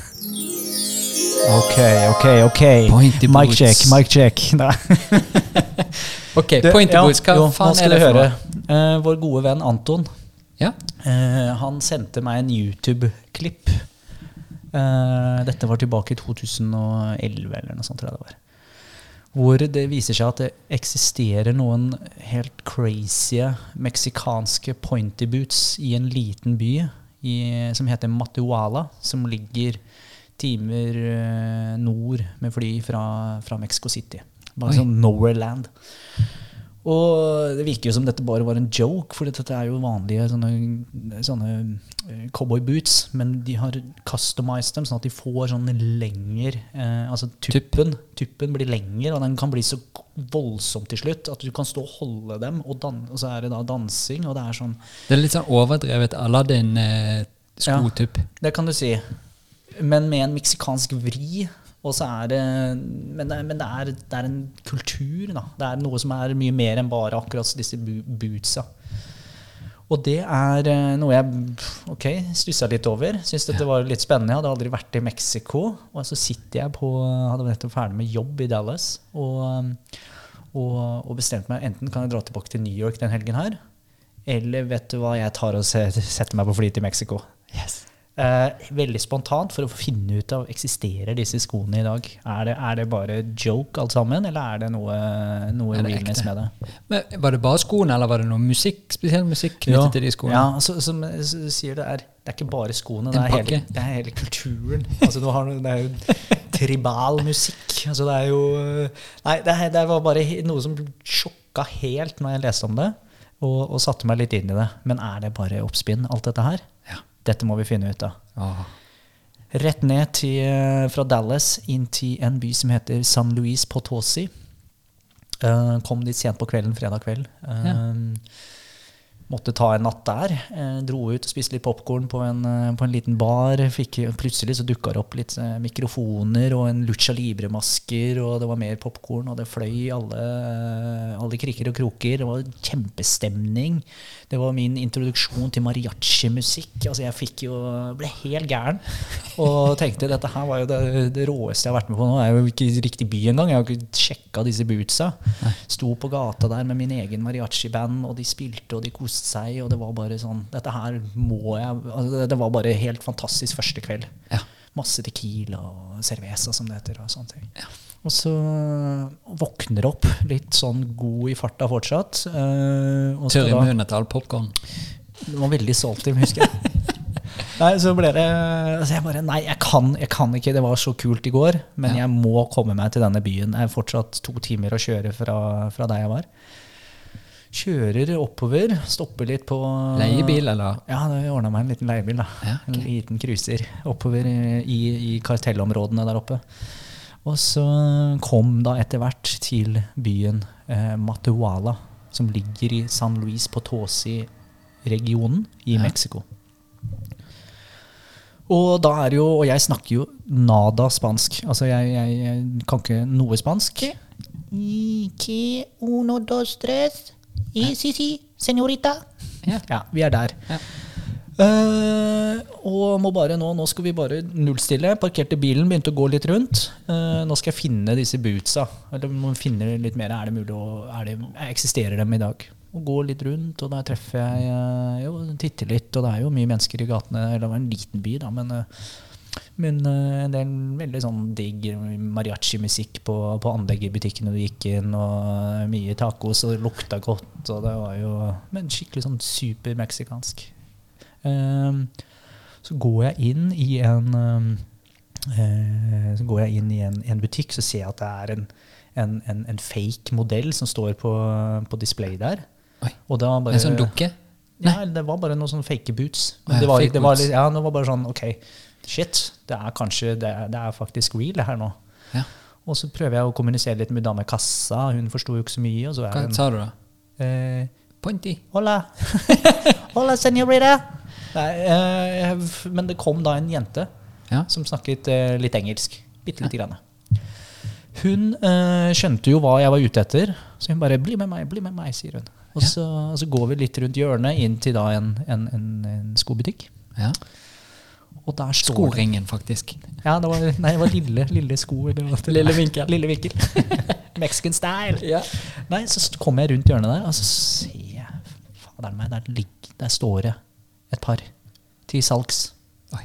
Ok, ok, ok. Mic check, mic check. Ok, Du, Pointy ja, Boots, hva jo, faen er det for noe? Uh, vår gode venn Anton Ja? uh, han sendte meg en YouTube-klipp. Uh, dette var tilbake i 2011 eller noe sånt. tror jeg det var. Hvor det viser seg at det eksisterer noen helt crazy meksikanske pointy boots i en liten by i, som heter Matuala, som ligger timer eh, nord med fly fra, fra Mexico City. Bare Oi. sånn nowhere land. Og det virker jo som dette bare var en joke, for dette er jo vanlige sånne, sånne eh, cowboyboots. Men de har customized dem sånn at de får sånn lenger eh, Altså tuppen, tuppen blir lengre, og den kan bli så voldsom til slutt at du kan stå og holde dem, og, dan og så er det da dansing, og det er sånn Det er litt sånn overdrevet Aladdin-skotupp. Det kan du si. Men med en meksikansk vri. Og så er det Men, det, men det, er, det er en kultur, da. Det er noe som er mye mer enn bare akkurat disse bootsa. Og det er eh, noe jeg ok, stussa litt over. Syns dette var litt spennende. Jeg hadde aldri vært i Mexico. Og så sitter jeg på Hadde nettopp ferdig med jobb i Dallas. Og, og, og bestemte meg enten kan jeg dra tilbake til New York den helgen her, eller vet du hva, jeg tar og setter meg på fly til Mexico. Eh, veldig spontant for å finne ut av eksisterer disse skoene i dag. Er det, er det bare joke alt sammen, eller er det noe, noe Er det realness ekte? med det? Men Var det bare skoene, eller var det noe musikk, spesiell musikk knyttet til de skoene? Ja, så, som du sier det er, det er ikke bare skoene, det er, hele, det er hele kulturen. Altså, du har, det er jo tribal musikk. Altså, det er jo Nei, det, er, det var bare noe som sjokka helt når jeg leste om det, og, og satte meg litt inn i det. Men er det bare oppspinn, alt dette her? Ja. Dette må vi finne ut av. Rett ned til, eh, fra Dallas inn til en by som heter San Luis Potosi. Uh, kom dit sent på kvelden, fredag kveld. Eh, Måtte ta en natt der. Uh, dro ut og spiste litt popkorn på, en, på en liten bar. Fikk, plutselig så dukka det opp litt mikrofoner og en Lucha Libre-masker, og det var mer popkorn, og det fløy i alle, alle kriker og kroker. Det var kjempestemning. Det var min introduksjon til mariachi-musikk. Altså jeg jo, ble helt gæren og tenkte dette her var jo det, det råeste jeg har vært med på nå. Jeg er jo ikke i riktig by engang. Jeg har ikke sjekka disse bootsa. Sto på gata der med min egen mariachi-band, og de spilte og de koste seg. Og det var bare sånn Dette her må jeg altså Det var bare helt fantastisk første kveld. Ja. Masse tequila og cerveza, som det heter. og sånne ting. Og så våkner opp litt sånn god i farta fortsatt. Uh, Tørr i munnen etter all popkorn. det var veldig salty, husker jeg. Nei, så ble det altså jeg bare, Nei, jeg kan, jeg kan ikke. Det var så kult i går. Men Ja. jeg må komme meg til denne byen. Jeg er fortsatt to timer å kjøre fra, fra der jeg var. Kjører oppover, stopper litt på Leiebil, eller? Ja, jeg ordna meg en liten leiebil. da. Ja, okay. En liten cruiser oppover i, i kartellområdene der oppe. Og så kom da etter hvert til byen eh, Matehuala, som ligger i San Luis Potosi-regionen i Ja. Mexico. Og da er jo, og jeg snakker jo nada spansk. Altså, jeg, jeg, jeg kan ikke noe spansk. Ikke uno, dos, tres. Y, si, si, señorita. Ja. Ja, vi er der. Ja. Eh, og må bare nå, nå skal vi bare nullstille. Parkerte bilen, begynte å gå litt rundt. Uh, nå skal jeg finne disse bootsa. Eller må finne litt mer. Er det mulig å er det, Eksisterer dem i dag? Og gå litt rundt, og der treffer jeg uh, Jo, titter litt, og det er jo mye mennesker i gatene. Eller det var en liten by, da, men men eh, en del veldig sånn digg mariachi-musikk på, på anlegget i butikken når du gikk inn, og mye tacos, og det lukta godt, og det var jo Men skikkelig sånn supermeksikansk. Um, så går jeg inn i en um, eh, Så går jeg inn i en, en butikk, så ser jeg at det er en, en, en, en fake modell som står på, på display der. Bare, En sånn dukke? Nei, det var bare noen sånne fake boots. Men det, var, det, var, ja, det var bare sånn Ok, shit. Det er kanskje Det er, det er faktisk real, det her nå. Ja. Og så prøver jeg å kommunisere litt med dama i kassa. Hun forsto jo ikke så mye. Hva sa du da? eh, Pointy. Hola. Hola, senorita. Nei, eh, men det kom da en jente Ja. som snakket eh, litt engelsk. Bitte lite grann. Hun eh, skjønte jo hva jeg var ute etter, så hun bare 'bli med meg', bli med meg, sier hun. Og Ja. så, og så går vi litt rundt hjørnet inn til da en, en, en, en skobutikk. ja. Og der står Skoringen, faktisk. Ja, det var, nei, det var lille, lille sko. Lille vinkel. Lille vinkel. Mexican style. Ja. Nei, så kommer jeg rundt hjørnet der, og så ser jeg Fader meg, der, ligger, der står det et par til salgs. Oi.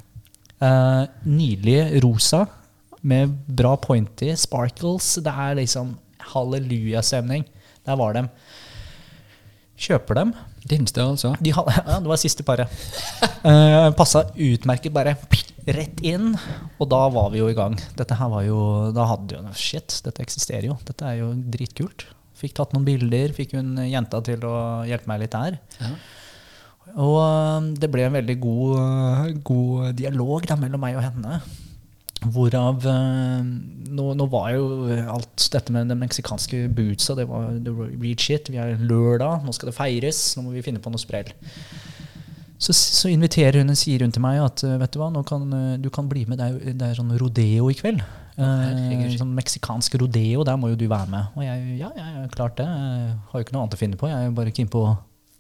Eh, nydelige rosa med bra pointy, sparkles. Det er liksom hallelujastemning. Der var dem. Kjøper dem. Din størrelse? De ja, det var siste paret. Uh, passa utmerket bare rett inn, og da var vi jo i gang. Dette her var jo Da hadde jo Shit, dette eksisterer jo. Dette er jo dritkult. Fikk tatt noen bilder, fikk hun jenta til å hjelpe meg litt der. Ja. Og øh, det ble en veldig god, øh, god dialog da, mellom meg og henne. Hvorav øh, nå, nå var jo alt dette med den meksikanske bootsa det var the real shit. Vi er lørdag, nå skal det feires, nå må vi finne på noe sprell. Så, så inviterer hun og sier hun til meg at øh, vet du hva, kan, øh, du kan bli med, det er, det er sånn rodeo i kveld. Eh, sånn meksikansk rodeo, der må jo du være med. Og jeg ja, ja, ja, klart det. Jeg har jo ikke noe annet å finne på. Jeg er jo bare keen på å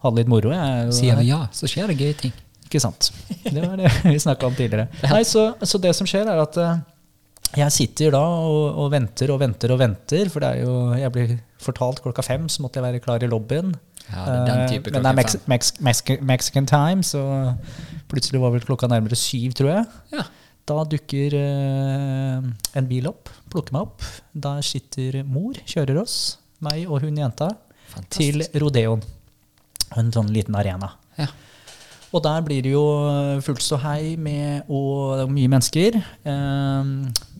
ha det litt moro. Jeg er Sier vi ja, så skjer det gøye ting. ikke sant. Det var det vi snakka om tidligere. Nei, så, så det som skjer, er at eh, jeg sitter da og, og venter og venter og venter. For det er jo, jeg blir fortalt klokka fem, så måtte jeg være klar i lobbyen. Ja, det er den type type Men det er Mex Mex Mex Mexican time, så plutselig var vel klokka nærmere syv, tror jeg. Ja. Da dukker uh, en bil opp, plukker meg opp. Der sitter mor, kjører oss, meg og hun jenta, til Fantastisk. rodeoen. En sånn liten arena. Ja. Og der blir det jo fullt ståhei med og det er mye mennesker. Eh,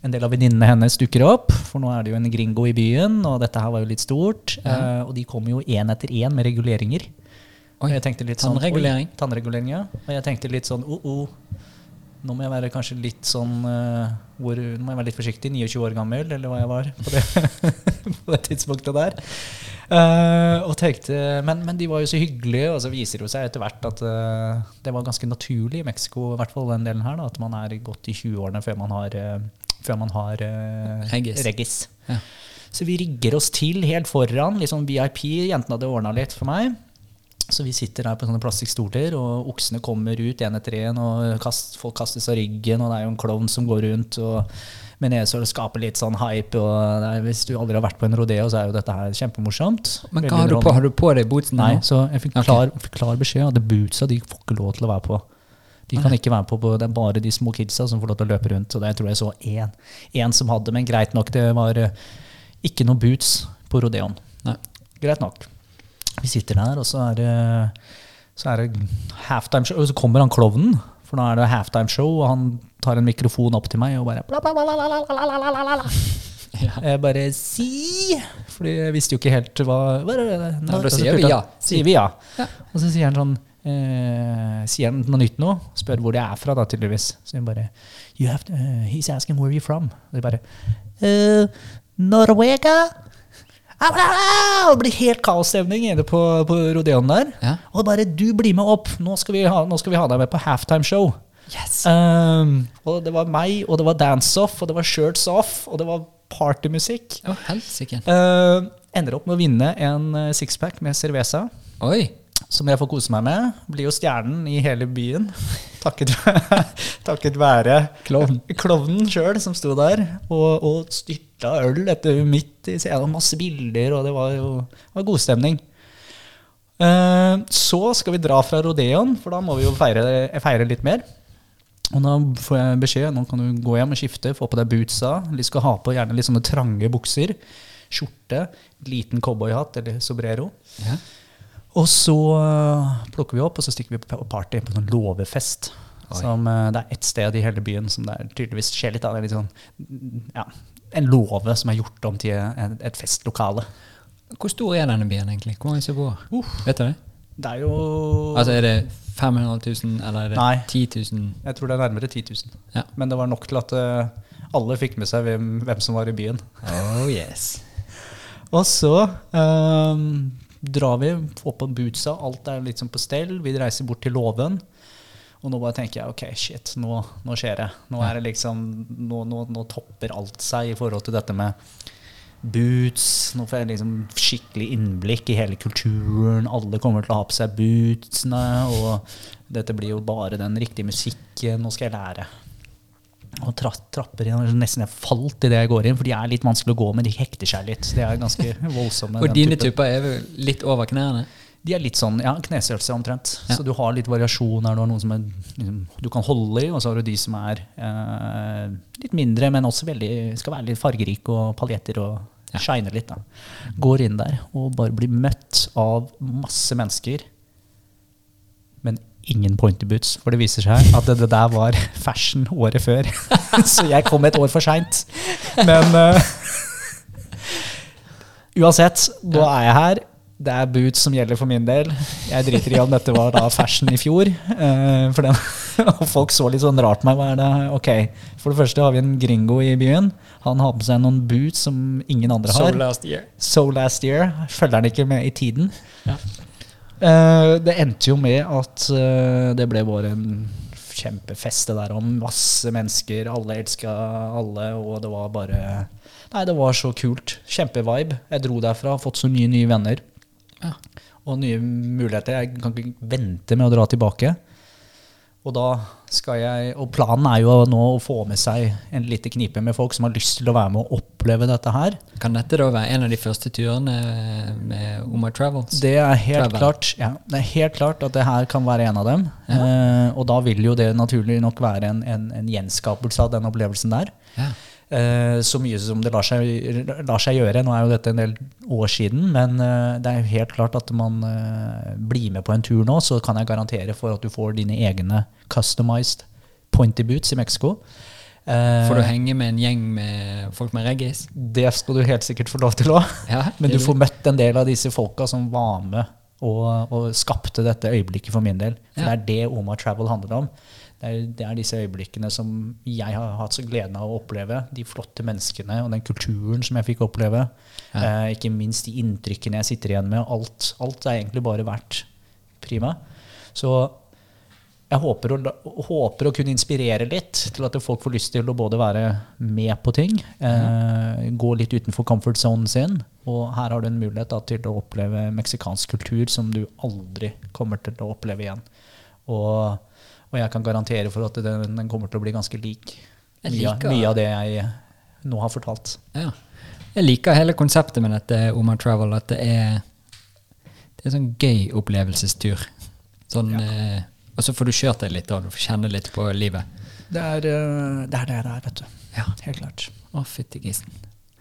en del av venninnene hennes dukker opp, for nå er det jo en gringo i byen, og dette her var jo litt stort. Eh, og de kommer jo én etter én med reguleringer. Oi, sånn, tannregulering. Oi, tannregulering, ja. Og jeg tenkte litt sånn oh, oh. Nå må jeg være kanskje litt sånn uh, hvor, Nå må jeg være litt forsiktig. 29 år gammel, eller hva jeg var på det, på det tidspunktet der. Og tenkte, men, men de var jo så hyggelige, og så viser det seg etter hvert at uh, det var ganske naturlig i Mexico, i hvert fall den delen her, da, at man er godt i 20-årene før man har, uh, før man har regis. Ja. Så vi rigger oss til helt foran, sånn VIP. Jentene hadde ordna litt for meg. Så vi sitter der på sånne plastikkstoler, og oksene kommer ut én etter én, og kast, folk kastes av ryggen, og det er jo en klovn som går rundt. og med nese og skaper litt sånn hype. og er, Hvis du aldri har vært på en rodeo, så er jo dette her kjempemorsomt. Men hva har du på? Har du på deg bootsene? Nei, så jeg fikk klar, fikk klar beskjed at bootsa de får ikke lov til å være på. De kan ikke være på, på, Det er bare de små kidsa som får lov til å løpe rundt. Og det tror jeg så én, én som hadde, men greit nok. Det var eh, ikke noe boots på rodeoen. Nei. Greit nok. Vi sitter der, og så er det, så er det halftime show, og så kommer han klovnen. For nå er det halftime show, og han tar en mikrofon opp til meg og bare. Jeg bare si Fordi jeg visste jo ikke helt hva, hva Nei, Da sier vi ja. Sier vi ja. Og så sier han sånn eh, Sier han noe nytt nå? Spør hvor det er fra, da, tydeligvis. Så jeg bare you have to, uh, He's asking where you're from. Og jeg bare uh, Norwega. Det blir helt kaosstemning inne på, på Rodeon der. Ja. Og bare 'du blir med opp, nå skal vi ha, nå skal vi ha deg med på halftime show'. Yes. Um, og det var meg, og det var dance-off, og det var shirts off, og det var partymusikk. Oh. Uh, ender opp med å vinne en uh, sixpack med cerveza, Oi. som jeg får kose meg med. Blir jo stjernen i hele byen. Takket, takket være Klovn. klovnen sjøl som sto der og, og styrta øl etter midt i scenen. Masse bilder, og det var jo det var god stemning. Uh, så skal vi dra fra Rodeon, for da må vi jo feire, feire litt mer. Og da får jeg beskjed nå kan du gå hjem og skifte, få på deg bootsa. Du skal ha på gjerne litt sånne trange bukser. Skjorte, liten cowboyhatt eller sobrero. Ja. Og så øh, plukker vi opp, og så stikker vi på party på sånn låvefest. Som, øh, det er ett sted i hele byen som det tydeligvis skjer litt av. Det er litt sånn, ja, en låve som er gjort om til et, et festlokale. Hvor stor er denne byen egentlig? Hvor mange som bor? Vet du det? Det er jo Altså Er det 500 000, eller er det Nei. 10 000? Jeg tror det er nærmere 10 000. Ja. Men det var nok til at uh, alle fikk med seg hvem, hvem som var i byen. Oh yes. Og så um, drar vi, får på bootsa, alt er sånn på stell. Vi reiser bort til låven. Og nå bare tenker jeg ok, shit, nå, nå skjer det. Nå er det liksom, nå, nå, nå topper alt seg i forhold til dette med boots. Nå får jeg liksom skikkelig innblikk i hele kulturen. Alle kommer til å ha på seg bootsene. Og dette blir jo bare den riktige musikken. Nå skal jeg lære. Og tra trapper inn, nesten jeg falt idet jeg går inn, for de er litt vanskelig å gå med. De hekter seg litt. De er ganske voldsomme. Og dine typer er vel litt over knærne? De er litt sånn ja, knestørrelse omtrent. Ja. Så du har litt variasjon her. Du har noen som er, liksom, du kan holde i, og så har du de som er eh, litt mindre, men også veldig, skal være litt fargerike og paljetter og Ja. shine litt. Da. Går inn der og bare blir møtt av masse mennesker, men ingen pointy boots. For det viser seg at det, det der var fashion året før. så jeg kom et år for seint. Men eh, uansett, nå er jeg her. Det er boots som gjelder for min del. Jeg driter i om dette var da fashion i fjor. eh, den, og folk så litt sånn rart på meg. Hva er det? Ok, For det første har vi en gringo i byen. Han har på seg noen boots som ingen andre har. last year. So last year. Følger han ikke med i tiden? Ja. Eh, det endte jo med at eh, det ble bare en kjempefest det der om masse mennesker. Alle elska alle, og det var bare Nei, det var så kult. Kjempevibe. Jeg dro derfra, har fått så mye nye venner. Ja. Og nye muligheter. Jeg kan ikke vente med å dra tilbake. Og da skal jeg Og planen er jo nå å få med seg en lite knipe med folk som har lyst til å være med og oppleve dette her. Kan dette da være en av de første turene med Omar Travels? Det er helt Travel. klart ja, Det er helt klart at det her kan være en av dem. Eh, og da vil jo det naturlig nok være en, en, en gjenskapelse av den opplevelsen der. Ja. Eh, så mye som det lar seg, lar seg gjøre. Nå er jo dette en del år siden, men eh, det er jo helt klart at man eh, blir med på en tur nå, så kan jeg garantere for at du får dine egne customized pointy boots i Mexico. Får du henge med en gjeng med folk med reggis? det skal du helt sikkert få lov til òg. Ja, Men du får møtt en del av disse folka som var med og, og skapte dette øyeblikket for min del. For Ja. det er det Oma Travel handler om. Det er, det er disse øyeblikkene som jeg har hatt så gleden av å oppleve. De flotte menneskene og den kulturen som jeg fikk oppleve. Eh, ikke minst de inntrykkene jeg sitter igjen med. Alt, alt er egentlig bare vært prima. Så jeg håper å, håper å kunne inspirere litt til at folk får lyst til å både være med på ting, eh, gå litt utenfor comfort zonen sin, og her har du en mulighet da, til å oppleve meksikansk kultur som du aldri kommer til å oppleve igjen. Og, og jeg kan garantere for at den, den kommer til å bli ganske lik mye, mye av det jeg nå har fortalt. Ja. Jeg liker hele konseptet med dette Oma Travel, at det er Det er sånn gøy opplevelsestur. Sånn, eh, og så får du kjørt deg litt, og du får kjenne litt på livet. Det er eh, det er det det er, vet du. Ja. Helt klart. Å, fytti grisen.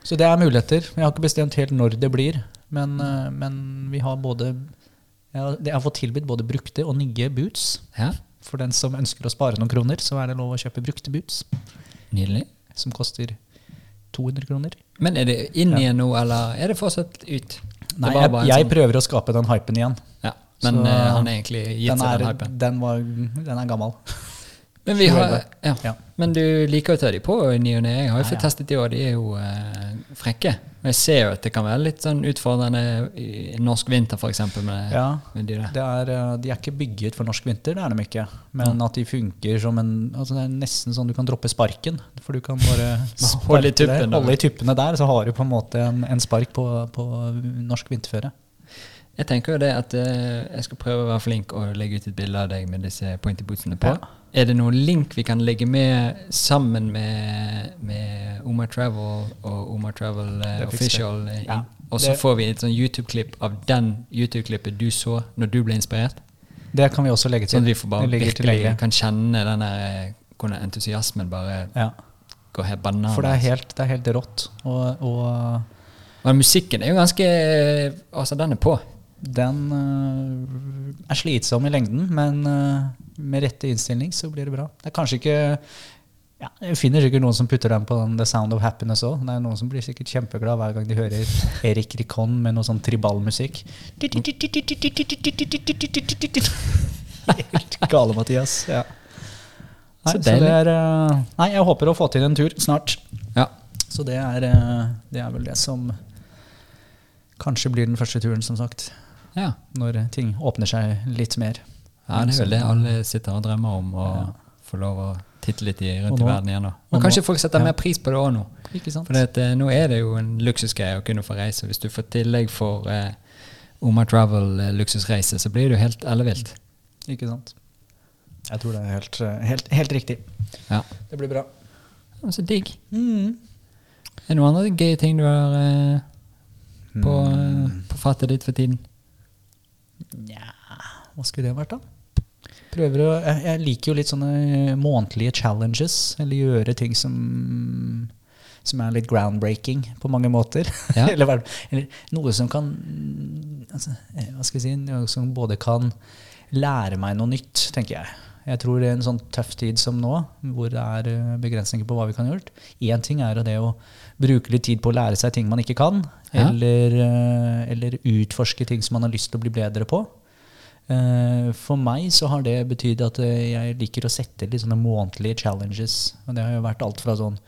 Så det er muligheter. Jeg har ikke bestemt helt når det blir, men, eh, men vi har både jeg har, jeg har fått tilbudt både brukte og nye boots. Ja, For den som ønsker å spare noen kroner, så er det lov å kjøpe brukte boots, nydelig. som koster 200 kroner. Men er det inn igjen nå, eller er det fortsatt ut? Det Nei, jeg, jeg sånn- prøver å skape den hypen igjen. Ja, men Så- eh, han er egentlig gitt Den seg er, den hypen. den, var, den er gammel. Men, vi har, ja. Ja. men du liker jo å ta de på i ny og ne. Jeg har jo fått testet de, og de er jo eh, frekke. Og jeg ser jo at det kan være litt sånn utfordrende i norsk vinter, f.eks. Med, Ja, med de er, eh, de er ikke bygget for norsk vinter, det er de ikke. Men at de funker som en altså Det er nesten sånn du kan droppe sparken. For du kan bare holde i tuppene der, så har du på en måte en, en spark på, på norsk vinterføre. Jeg tenker jo det at eh, jeg skal prøve å være flink og legge ut et bilde av deg med disse pointy bootsene på. Ja. Er det noen link vi kan legge med sammen med, med Oma Travel og Oma Travel uh, Official? eh, Ja, og så får vi et sånn YouTube-klipp av den YouTube-klippet du så når du ble inspirert? Det kan vi også legge til. Sånn at vi får bare virkelig kan kjenne den hvordan entusiasmen bare Ja, går helt bananas. for det er helt, det er helt rått. Og, og Men musikken er jo ganske Altså, den er på. Den uh, er slitsom i lengden, men uh, med rette innstilling så blir det bra. Det er kanskje ikke ja, Jeg finner sikkert noen som putter den på den The Sound of Happiness òg. Det er noen som blir sikkert kjempeglad hver gang de hører Erik Rikon med noe sånn tribalmusikk. Helt gale, Mathias. Ja. Nei, Så så det er, uh, nei, jeg håper å få til en tur snart. Ja. Så det er, det er vel det som kanskje blir den første turen, som sagt. Ja. Når ting åpner seg litt mer. Ja, det er vel det alle sitter og drømmer om, å få lov å titte litt i, rundt nå, i verden igjen. og Og kanskje folk setter ja. mer pris på det òg nå. Ikke sant? For det, at, eh, nå er det jo en luksusgreie å kunne få reise. Hvis du får tillegg for eh, Oma Travel eh, så blir det jo helt ellevilt. Ikke sant? Jeg tror det er helt, eh, helt, helt riktig. Ja. Det blir bra. Ja, Så digg. Mm. Er det noen andre gøye ting du har eh, på, Mm. på fattet ditt for tiden? Nja, hva skulle det vært, da? Prøver å, jeg, jeg liker jo litt sånne månedlige challenges, eller gjøre ting som som er litt groundbreaking på mange måter. Ja. eller, eller noe som kan altså, eh, Hva skal jeg si Noe som både kan lære meg noe nytt, tenker jeg. Jeg tror det er en sånn tøff tid som nå, hvor det er eh, begrensninger på hva vi kan gjøre Én ting er det å bruke litt tid på å lære seg ting man ikke kan, Ja. eller, eh, eller utforske ting som man har lyst til å bli bedre på. Eh, For meg så har det betydd at eh, jeg liker å sette litt sånne månedlige challenges. Og det har jo vært alt fra sånn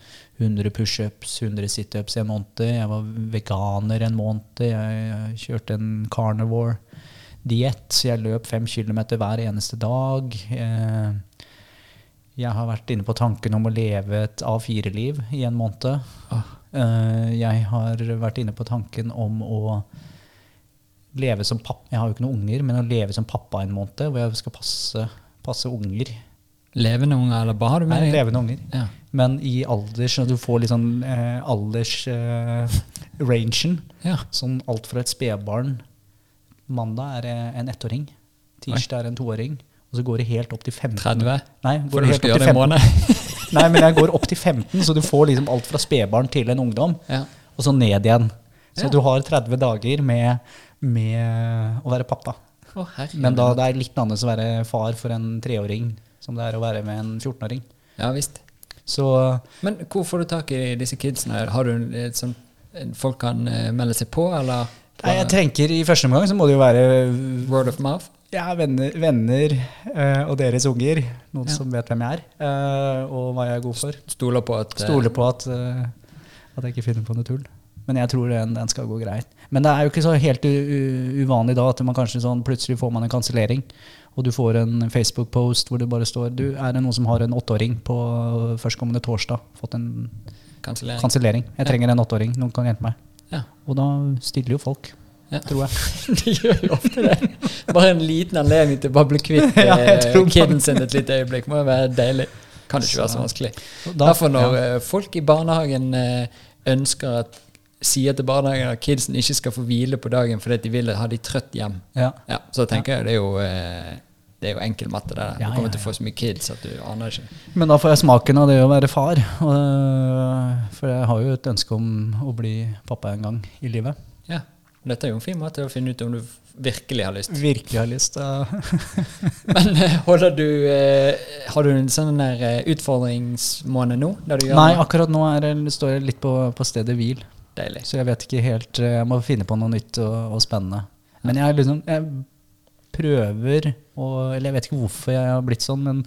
100 pushups, 100 situps i en måned. Jeg var veganer en måned. Jeg kjørte en carnivore-diett. Så jeg løp fem kilometer hver eneste dag. Jeg har vært inne på tanken om å leve et A4-liv i en måned. Eh, Jeg har vært inne på tanken om å leve som pappa Jeg har jo ikke noen unger, men å leve som pappa en måned, hvor jeg skal passe, passe unger. Levende unger, eller med Nei, levende unger. Ja. Men i alders, så du får litt sånn eh, aldersrangen. ja. sånn alt fra et spedbarn Mandag er en ettåring. Tirsdag er en toåring. Og så går det helt opp til 15. 30? Nei, går For det helt opp til det 15. Nei, men jeg går opp til 15, så du får liksom alt fra spedbarn til en ungdom. Ja. Og så ned igjen. Så Ja. du har 30 dager med, med å være pappa. Å. Men da det er litt annerledes å være far for en treåring som det er å være med en 14-åring. Ja visst. Så Men hvor får du tak i disse kidsene? Har du liksom, folk kan eh, melde seg på, eller? Nei, jeg tenker I første omgang så må det jo være Word of mouth? Ja, venner, venner eh, og deres unger. Noen Ja. som vet hvem jeg er, eh, og hva jeg er god for. Stoler på at eh, Stoler på at, at jeg ikke finner på noe tull. Men jeg tror den, den skal gå greit. Men det er jo ikke så helt u u uvanlig da at man kanskje sånn, plutselig får man en kansellering. Og du får en Facebook-post hvor det bare står du, Er det noen som har en åtteåring på førstkommende torsdag? Fått en Kansellering. kansellering. Jeg trenger en åtteåring. Noen kan hjelpe meg. Ja. Og da stiller jo folk, Ja. tror jeg. De gjør jo ofte det. Bare en liten anledning til å bare bli kvitt Ja, eh, kiden sin et lite øyeblikk. Må jo være deilig. Kan det ikke være så Så- vanskelig. Da- Derfor når ja. eh, folk i barnehagen eh, ønsker at sier til barnehagen at kidsen ikke skal få hvile på dagen fordi de vil ha de trøtt hjem, Ja. ja, så tenker jeg det er jo det er jo enkel matte. det der. Du kommer til å få så mye kids at du aner ikke. Men da får jeg smaken av det å være far. For jeg har jo et ønske om å bli pappa en gang i livet. Ja. Dette er jo en fin måte å finne ut om du virkelig har lyst. Virkelig har lyst ja. Men eh, holder du eh, Har du en sånn der eh, utfordringsmåned nå? Nei, akkurat nå er det, står jeg litt på, på stedet hvil. Deilig. Så jeg vet ikke helt Jeg må finne på noe nytt og, og spennende. Men jeg, liksom, jeg prøver å Eller jeg vet ikke hvorfor jeg har blitt sånn, men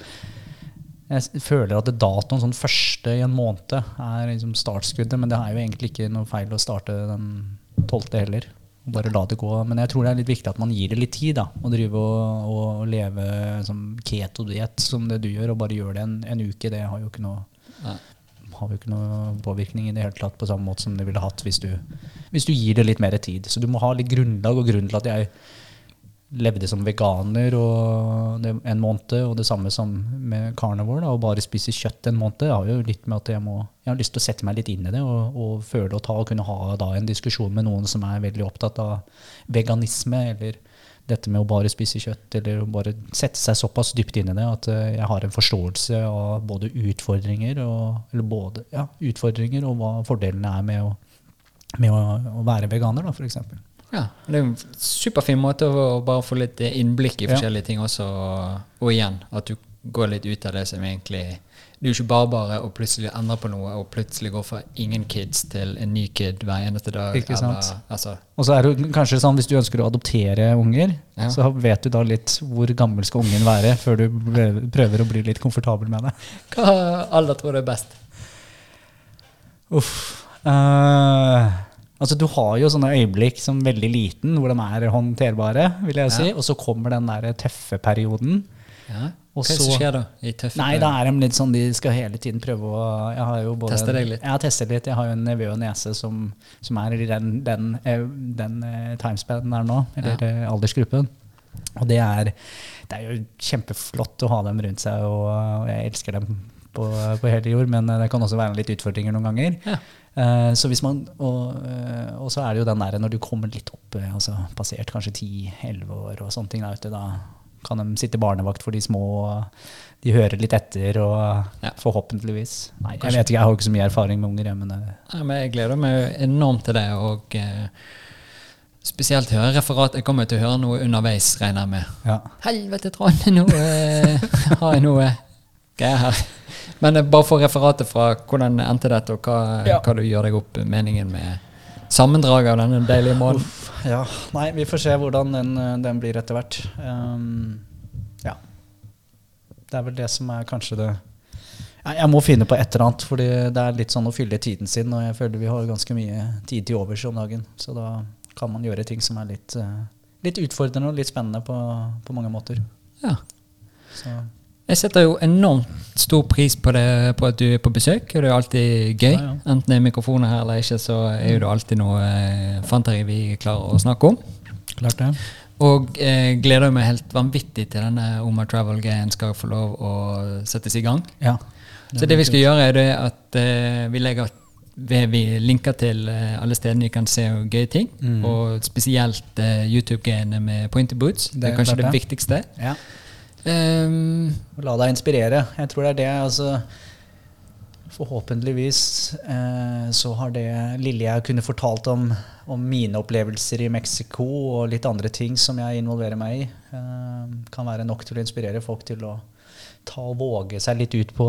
jeg føler at datoen sånn første i en måned er liksom startskuddet. Men det er jo egentlig ikke noe feil å starte den tolvte heller. Bare la det gå. Men jeg tror det er litt viktig at man gir det litt tid. da, Å drive og, og leve som keto-diett som det du gjør, og bare gjør det en, en uke. Det har jo ikke noe Nei. har jo ikke noe påvirkning i det hele tatt på samme måte som det ville hatt hvis du, hvis du gir det litt mer tid. Så du må ha litt grunnlag, og grunn til at jeg levde som veganer en måned, og det samme som med carnivore, da, og bare spise kjøtt en måned, har jo litt med at jeg, må, jeg har lyst til å sette meg litt inn i det og, og føle og ta og kunne ha da en diskusjon med noen som er veldig opptatt av veganisme, eller dette med å bare spise kjøtt, eller å bare sette seg såpass dypt inn i det at eh, jeg har en forståelse av både utfordringer og, både, ja, utfordringer og hva fordelene er med å, med å, å være veganer, da, eksempel. Ja, Det er en superfin måte å bare få litt innblikk i Ja. forskjellige ting også. Og igjen, at du går litt ut av det som egentlig Det er jo ikke bare bare å plutselig endre på noe og plutselig gå fra ingen kids til en ny kid hver eneste dag. Ikke sant. altså, Og så er det kanskje sånn hvis du ønsker å adoptere unger, Ja. så vet du da litt hvor gammel skal ungen være før du prøver å bli litt komfortabel med det. hva alder tror du er best? Uff. Eh, altså du har jo sånne øyeblikk som veldig liten, hvor de er håndterbare, vil jeg si. Ja. Og så kommer den der tøffe perioden. Ja. Hva så- skjer da? I tøffe Nei, da er de litt sånn, de skal hele tiden prøve å jeg har jo både Teste deg litt? Ja, teste litt. Jeg har jo en nevø og niese som, som er i den, den, eh, den eh, timespanen der nå, eller ja. aldersgruppen. Og det er, det er jo kjempeflott å ha dem rundt seg, og, jeg elsker dem på, på hele jord, men eh, det kan også være litt utfordringer noen ganger. Ja. Eh, så hvis man, og, og så er det jo den der når du kommer litt opp, eh, altså passert kanskje 10-11 år og sånne ting, da, kan de sitte barnevakt for de små, og de hører litt etter, og Ja. forhåpentligvis. Nei, jeg vet ikke, jeg har ikke så mye erfaring med unger, jeg, men Ja, men jeg gleder meg enormt til det, og spesielt høre referat. Jeg kommer til å høre noe underveis, regner jeg med. ja. Helvete, Trond, nå har jeg noe greier her. Men eh, bare for referatet fra hvordan endte dette, og hva, Ja. hva du gjør deg opp meningen med sammendraget av denne deilige målen? Ja, nei, vi får se hvordan den, eh, den blir etter hvert. Um, ja. Det er vel det som er kanskje det Ja, Jeg må finne på et eller annet, fordi det er litt sånn å fylle tiden sin, og jeg føler vi har ganske mye tid til overs om dagen. Så da kan man gjøre ting som er litt, eh, litt utfordrende og litt spennende på, på mange måter. Ja. Så Jeg setter jo enormt stor pris på, det, på at du er på besøk. og Det er jo alltid gøy. Ja, ja. Enten det er mikrofoner her eller ikke, så er det alltid noe eh, fanteri vi klarer å snakke om. klart det. Og eh, gleder meg helt vanvittig til denne Oma Travel-greien skal få lov å settes i gang. Ja. Så det vi skal gjøre, er det at eh, vi legger vi linker til eh, alle stedene vi kan se gøye ting. Mm. Og spesielt eh, YouTube-greiene med Pointy Boots. Det, Det er kanskje det det. viktigste. ja. Og La deg inspirere. Jeg tror det er det. altså Forhåpentligvis eh, så har det lille jeg kunne fortalt om, om mine opplevelser i Mexico og litt andre ting som jeg involverer meg i, eh, kan være nok til å inspirere folk til å ta og våge seg litt ut på,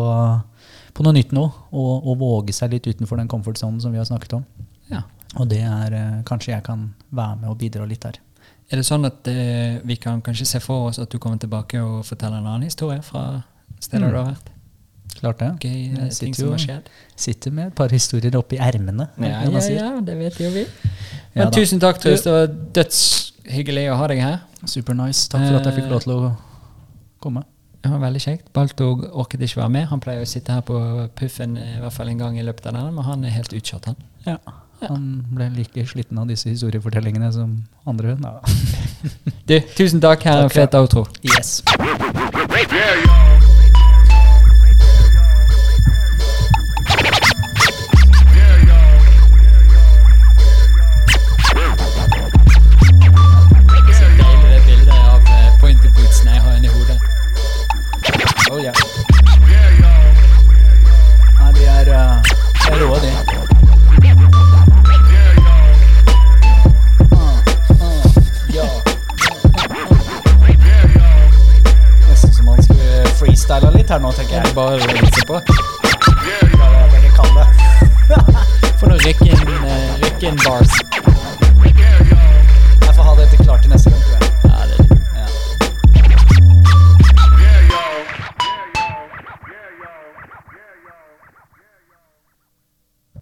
på noe nytt nå. Og, og våge seg litt utenfor den comfort zone som vi har snakket om. ja. Og det er eh, Kanskje jeg kan være med og bidra litt der. Er det sånn at eh, vi kan kanskje se for oss at du kommer tilbake og forteller en annen historie fra steder Mm. du har vært? Klart det. Gøy eh, ting sitter som har skjedd? Sitter med et par historier oppi ermene. Ja, ja, ja, det vet jo vi. Men ja, tusen takk, Truls. Det var dødshyggelig å ha deg her. Super nice. Takk for at jeg fikk lov til å komme. Det var veldig kjekt. Baltog orket ikke være med. Han pleier å sitte her på puffen i hvert fall en gang i løpet av den, men han er helt utkjørt, han. Ja. Han ble like sliten av disse historiefortellingene som andre. Du, tusen takk. Her er en fet outro. Yes. Freestyla litt her nå, tenker Er jeg. bare legge på? Ja, det. For noen rykke inn, eh, rykke inn bars.